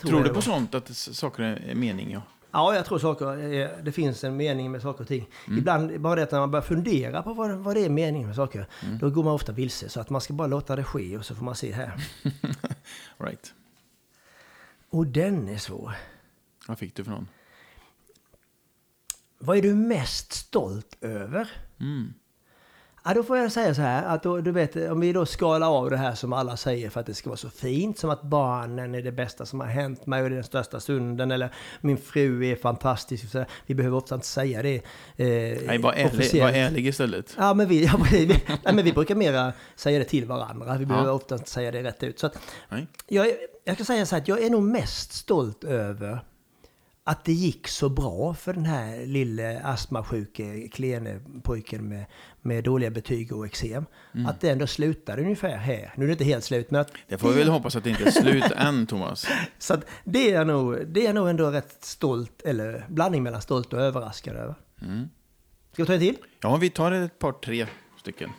tror, tror du på sånt, att saker är mening? Ja.
Ja, jag tror saker, det finns en mening med saker och ting. Mm. Ibland, bara det att när man börjar fundera på vad, vad det är meningen med saker, mm. då går man ofta vilse. Så att man ska bara låta det ske och så får man se här.
right.
Och den är svår.
Vad fick du för någon?
Vad är du mest stolt över? Mm. Ja, då får jag säga så här, att då, du vet, om vi då skalar av det här som alla säger för att det ska vara så fint, som att barnen är det bästa som har hänt mig och det är den största stunden, eller min fru är fantastisk. Så vi behöver ofta inte säga det. Eh,
nej, var ärlig, var ärlig istället.
Ja, men vi, ja, vi, nej, men vi brukar mera säga det till varandra. Vi behöver ja. ofta inte säga det rätt ut. Så att, jag, jag ska säga så här, att jag är nog mest stolt över att det gick så bra för den här lille astmasjuke klene pojken med, med dåliga betyg och eksem. Mm. Att det ändå slutade ungefär här. Nu är det inte helt slut, men att...
Det får vi väl hoppas att det inte är slut än, Thomas.
Så att det, är nog, det är nog ändå rätt stolt, eller blandning mellan stolt och överraskad över. Mm. Ska vi ta en till?
Ja, vi tar ett par, tre stycken.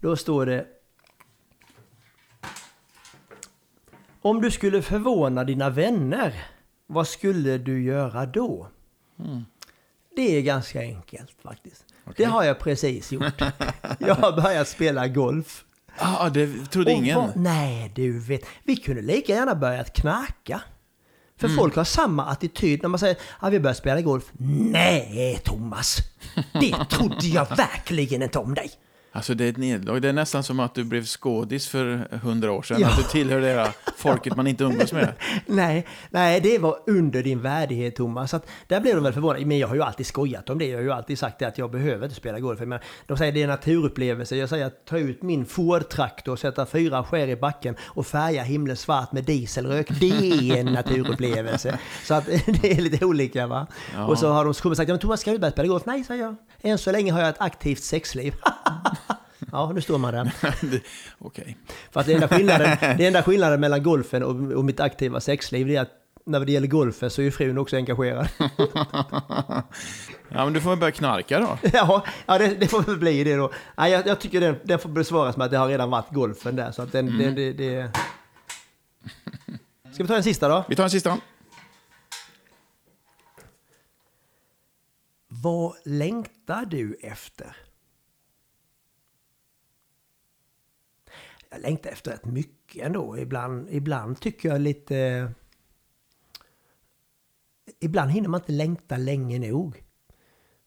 Då står det... Om du skulle förvåna dina vänner, vad skulle du göra då? Det är ganska enkelt faktiskt. Det har jag precis gjort. Jag har börjat spela golf.
Ah, det trodde
Och
ingen.
vad- nej, du vet. Vi kunde lika gärna börjat knarka. För
Mm.
folk har samma attityd när man säger att ah, vi börjar spela golf. Nej, Thomas! Det trodde jag verkligen inte om dig.
Alltså det är ett nederlag. Det är nästan som att du blev skådis för hundra år sedan.
Ja.
Att du tillhör det här folket man inte umgås med.
Nej, nej, det var under din värdighet Thomas. Så att där blev de väl förvånade. Men jag har ju alltid skojat om det. Jag har ju alltid sagt det att jag behöver inte spela golf. Men de säger det är en naturupplevelse. Jag säger att ta ut min Ford-traktor, sätta fyra skär i backen och färga himlen svart med dieselrök. Det är en naturupplevelse. Så att det är lite olika va.
Ja.
Och så har de kommit och sagt, men Thomas ska du börja spela golf? Nej, säger jag. Än så länge har jag ett aktivt sexliv. Ja, nu står man där.
Okej.
För att det enda skillnaden, det enda skillnaden mellan golfen och, och mitt aktiva sexliv är att när det gäller golfen så är ju frun också engagerad.
Ja, men du får väl börja knarka då.
ja, ja det, det får väl bli det då. Nej, jag, jag tycker den, den får besvaras med att det har redan varit golfen där. Så att den, det, det, det... Ska vi ta den sista då?
Vi tar en sista.
Vad längtar du efter? Jag längtar efter rätt mycket ändå. Ibland, ibland tycker jag lite... Ibland hinner man inte längta länge nog.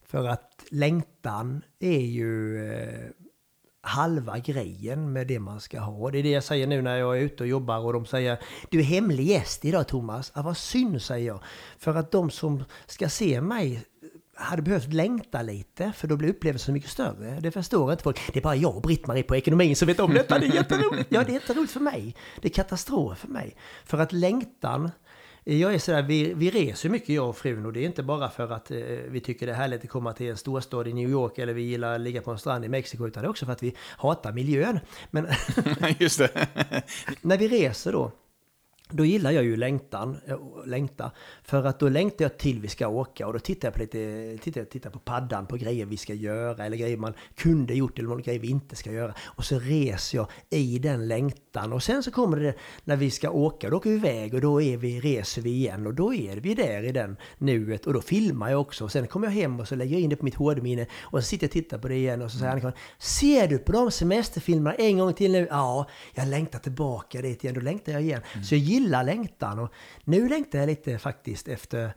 För att längtan är ju eh, halva grejen med det man ska ha. Det är det jag säger nu när jag är ute och jobbar och de säger Du är hemlig gäst idag Thomas. Ja, vad synd säger jag. För att de som ska se mig hade behövt längta lite för då blir upplevelsen mycket större. Det förstår inte folk. Det är bara jag och Britt-Marie på ekonomin som vet om detta. Det är jätteroligt. Ja, det är jätteroligt för mig. Det är katastrof för mig. För att längtan jag är sådär, vi, vi reser mycket jag och frun och det är inte bara för att eh, vi tycker det är härligt att komma till en storstad i New York eller vi gillar att ligga på en strand i Mexiko utan det är också för att vi hatar miljön. Men
Just det.
när vi reser då, då gillar jag ju längtan, eh, längta. För att då längtar jag till vi ska åka och då tittar jag på lite, tittar, jag- tittar på paddan på grejer vi ska göra eller grejer man kunde gjort eller grejer vi inte ska göra. Och så reser jag i den längtan och sen så kommer det när vi ska åka, då åker vi iväg och då är vi, reser vi igen och då är vi där i den nuet och då filmar jag också. Och sen kommer jag hem och så lägger jag in det på mitt hårdminne och så sitter jag och tittar på det igen och så säger Annika, ser du på de semesterfilmerna en gång till nu? Ja, jag längtar tillbaka dit igen, då längtar jag igen. Så jag gillar längtan. Och nu längtar jag lite faktiskt efter,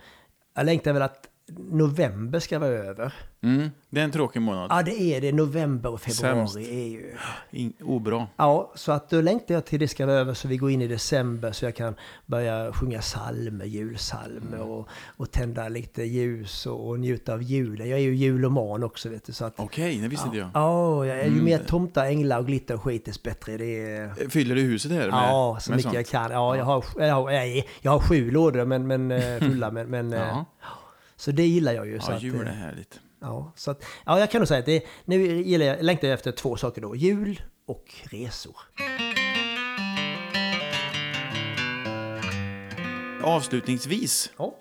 jag längtar väl att november ska vara över.
Mm, det är en tråkig månad.
Ja, det är det. November och februari
Sämst.
är ju...
In, obra.
Ja, så att då längtar jag till det ska vara över så vi går in i december så jag kan börja sjunga psalmer, julsalmer och, och tända lite ljus och, och njuta av julen. Jag är ju juloman också vet du. Så att,
Okej, det visste inte jag.
Ja, jag är ju
Mm.
mer tomtar, änglar och glitter och skit dess bättre. Det är...
Fyller du huset här med
Ja, så
med
mycket
sånt?
jag kan. Ja, jag har, jag har, jag, har sju lådor men, men, eh, fulla. Men, men, eh,
Ja,
Så det gillar jag ju. så
ja
att,
jul är
eh,
härligt.
Ja, så att, ja, jag kan nog säga att det, nu gillar jag, längtar jag efter två saker då. Jul och resor.
Avslutningsvis,
Ja.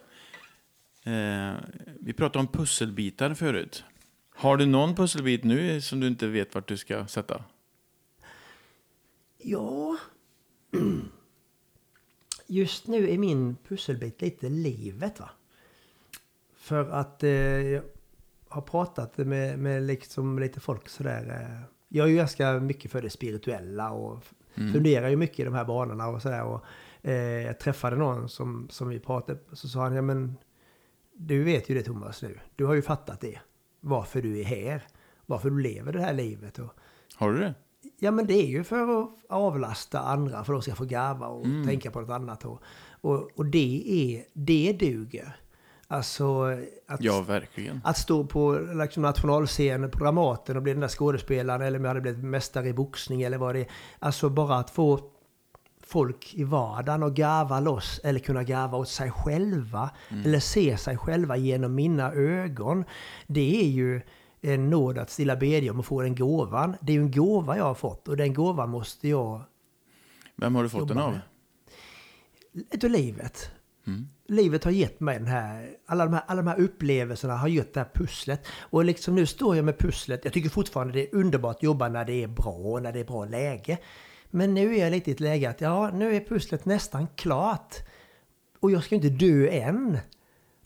eh, vi pratade om pusselbitar förut. Har du någon pusselbit nu som du inte vet vart du ska sätta?
Ja. Just nu är min pusselbit lite livet va. För att eh, jag har pratat med, med liksom lite folk sådär. Eh, jag är ju ganska mycket för det spirituella och f- funderar ju mycket i de här banorna och sådär. Och, eh, jag träffade någon som, som vi pratade, så sa han, ja men du vet ju det Thomas nu. Du har ju fattat det. Varför du är här. Varför du lever det här livet. Och,
Har du det?
Ja men det är ju för att avlasta andra för att de ska få garva och
Mm.
tänka på något annat. Och, och, och det, är, det duger. Alltså att,
Ja, verkligen.
att stå på liksom, nationalscenen på Dramaten och bli den där skådespelaren eller om jag hade blivit mästare i boxning eller vad det är. Alltså bara att få folk i vardagen och garva loss eller kunna garva åt sig själva eller se sig själva genom mina ögon. Det är ju en nåd att stilla bedja om att få den gåvan. Det är ju en gåva jag har fått och den gåvan måste jag
Vem har du fått den av?
utav livet livet har gett mig den här, alla de här, alla de här upplevelserna har gjort det här pusslet. Och liksom nu står jag med pusslet. Jag tycker fortfarande det är underbart att jobba när det är bra och när det är bra läge. Men nu är jag lite i ett läge att ja, nu är pusslet nästan klart. Och jag ska inte dö än.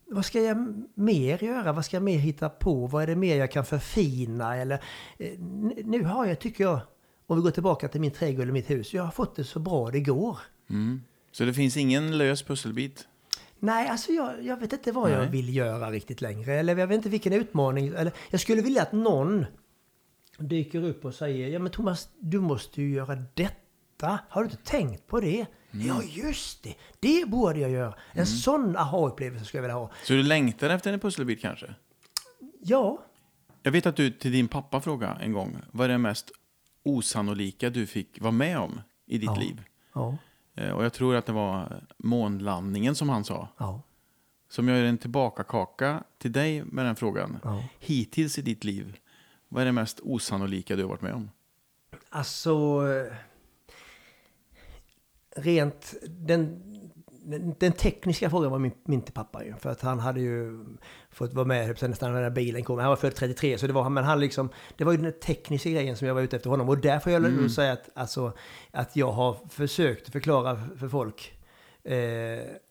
Vad ska jag mer göra? Vad ska jag mer hitta på? Vad är det mer jag kan förfina? Eller, eh, nu har jag, tycker jag, om vi går tillbaka till min trädgård eller mitt hus, jag har fått det så bra det går. Mm.
Så det finns ingen lös pusselbit?
Nej, alltså jag, jag vet inte vad jag
Nej.
vill göra riktigt längre. Eller jag vet inte vilken utmaning. Eller, jag skulle vilja att någon dyker upp och säger Ja men Thomas, du måste ju göra detta. Har du inte tänkt på det? Ja, just det. Det borde jag göra. En sån aha-upplevelse skulle jag vilja ha.
Så du längtar efter en pusselbit kanske?
Ja,
Jag vet att du till din pappa frågade en gång, vad är det mest osannolika du fick vara med om i ditt
Ja.
liv?
ja,
Och jag tror att det var månlandningen som han sa.
ja.
Som gör en tillbakakaka till dig med den frågan.
Ja.
Hittills i ditt liv, vad är det mest osannolika du har varit med om?
Alltså... eh, Rent... Den, den, tekniska frågan var min, min pappa ju. För att han hade ju fått vara med höll nästan när bilen kom. Han var född 33 så det var men han liksom... Det var ju den tekniska grejen som jag var ute efter honom. Och därför jag mm. säga att, alltså, att jag har försökt förklara för folk. Eh,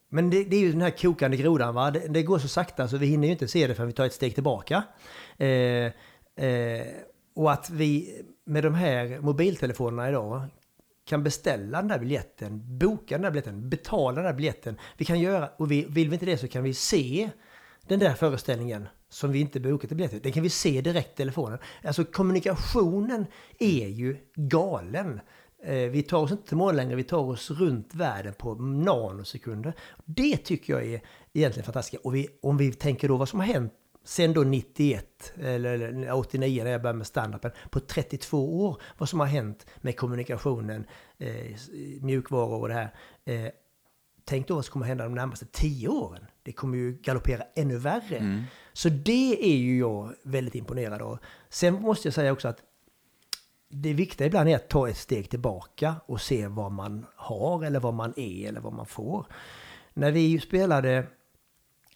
men det, det är ju den här kokande grodan va. Det, det går så sakta så vi hinner ju inte se det förrän vi tar ett steg tillbaka. Eh, eh, och att vi med de här mobiltelefonerna idag kan beställa den där biljetten, boka den där biljetten, betala den där biljetten. Vi kan göra, och vi, vill vi inte det så kan vi se den där föreställningen som vi inte bokat i biljetten. Den kan vi se direkt i telefonen. Alltså kommunikationen är ju galen. Eh, vi tar oss inte till månen längre, vi tar oss runt världen på nanosekunder. Det tycker jag är egentligen fantastiskt. Och vi, om vi tänker då vad som har hänt sen då 91 eller eller 89 när jag började med standupen på 32 år. Vad som har hänt med kommunikationen, eh, mjukvaror och det här. Eh, tänk då vad som kommer hända de närmaste 10 åren. Det kommer ju galoppera ännu värre. Så det är ju jag väldigt imponerad av. Sen måste jag säga också att det viktiga ibland är att ta ett steg tillbaka och se vad man har eller vad man är eller vad man får. När vi spelade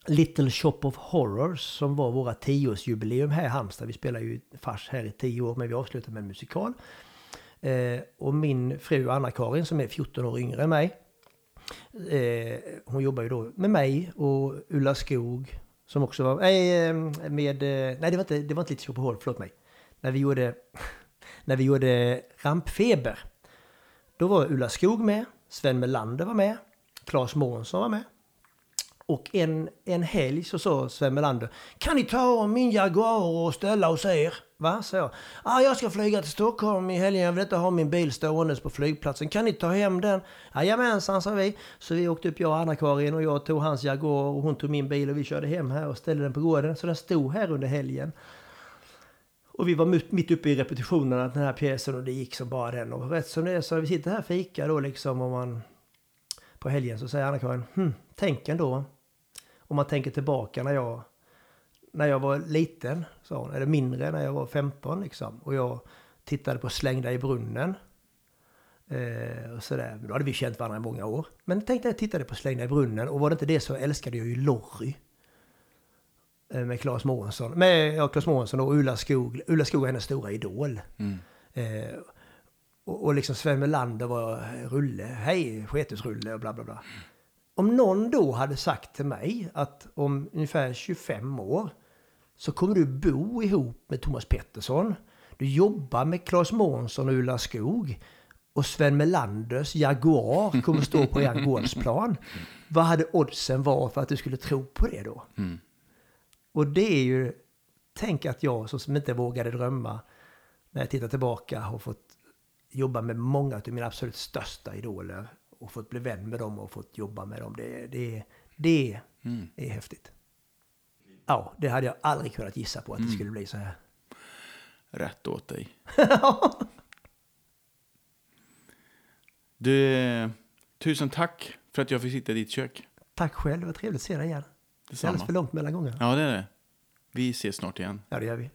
Little Shop of Horrors som var våra tioårsjubileum här i Halmstad. Vi spelar ju fars här i tio år men vi avslutar med en musikal. Eh, och min fru Anna-Karin som är 14 år yngre än mig. Eh, hon jobbar ju då med mig och Ulla Skog som också var nej, eh, med... eh, Nej, det var inte, det var inte Little Shop of Horrors, förlåt mig. När vi gjorde, när vi gjorde Rampfeber. Då var Ulla Skog med, Sven Melander var med, Claes Månsson var med. Och en, en helg så sa Sven Melander, kan ni ta min Jaguar och ställa hos er? Va? sa jag. Ah, jag ska flyga till Stockholm i helgen, jag vill inte ha min bil ståendes på flygplatsen. Kan ni ta hem den? Jajamensan, sa vi. Så vi åkte upp, jag och Anna-Karin och jag tog hans Jaguar och hon tog min bil och vi körde hem här och ställde den på gården. Så den stod här under helgen. Och vi var mitt- uppe i repetitionerna av den här pjäsen och det gick som bara den. Och rätt som det är så vi sitter här och fikar då liksom och man på helgen så säger Anna-Karin, hm, tänk ändå om man tänker tillbaka när jag, när jag var liten, sa hon, eller mindre när jag var 15 liksom. Och jag tittade på Slängda i brunnen. Eh, och sådär. Då hade vi känt varandra i många år. Men tänkte jag tittade på Slängda i brunnen och var det inte det så älskade jag ju Lorry. Eh, med Claes Månsson. Med ja, Claes Månsson och Ulla Skog. Ulla Skog är hennes stora idol. Eh, och, och liksom Sven Melander var Rulle. Hej, Sketus-Rulle och bla bla bla. Om någon då hade sagt till mig att om ungefär 25 år så kommer du bo ihop med Thomas Pettersson. Du jobbar med Claes Månsson och Ulla Skog. Och Sven Melanders Jaguar kommer stå på er gårdsplan. Vad hade oddsen var för att du skulle tro på det då? Och det är ju, tänk att jag som inte vågade drömma när jag tittar tillbaka har fått jobba med många av mina absolut största idoler och fått bli vän med dem och fått jobba med dem. Det, det, det är häftigt. Ja, det hade jag aldrig kunnat gissa på att det skulle bli så här.
Rätt åt dig. du, tusen tack för att jag fick sitta i ditt kök.
Tack själv, det var trevligt att se dig igen. Det är
Detsamma.
alldeles för långt mellan gångerna.
Ja, det är det. Vi ses snart igen.
Ja, det gör vi.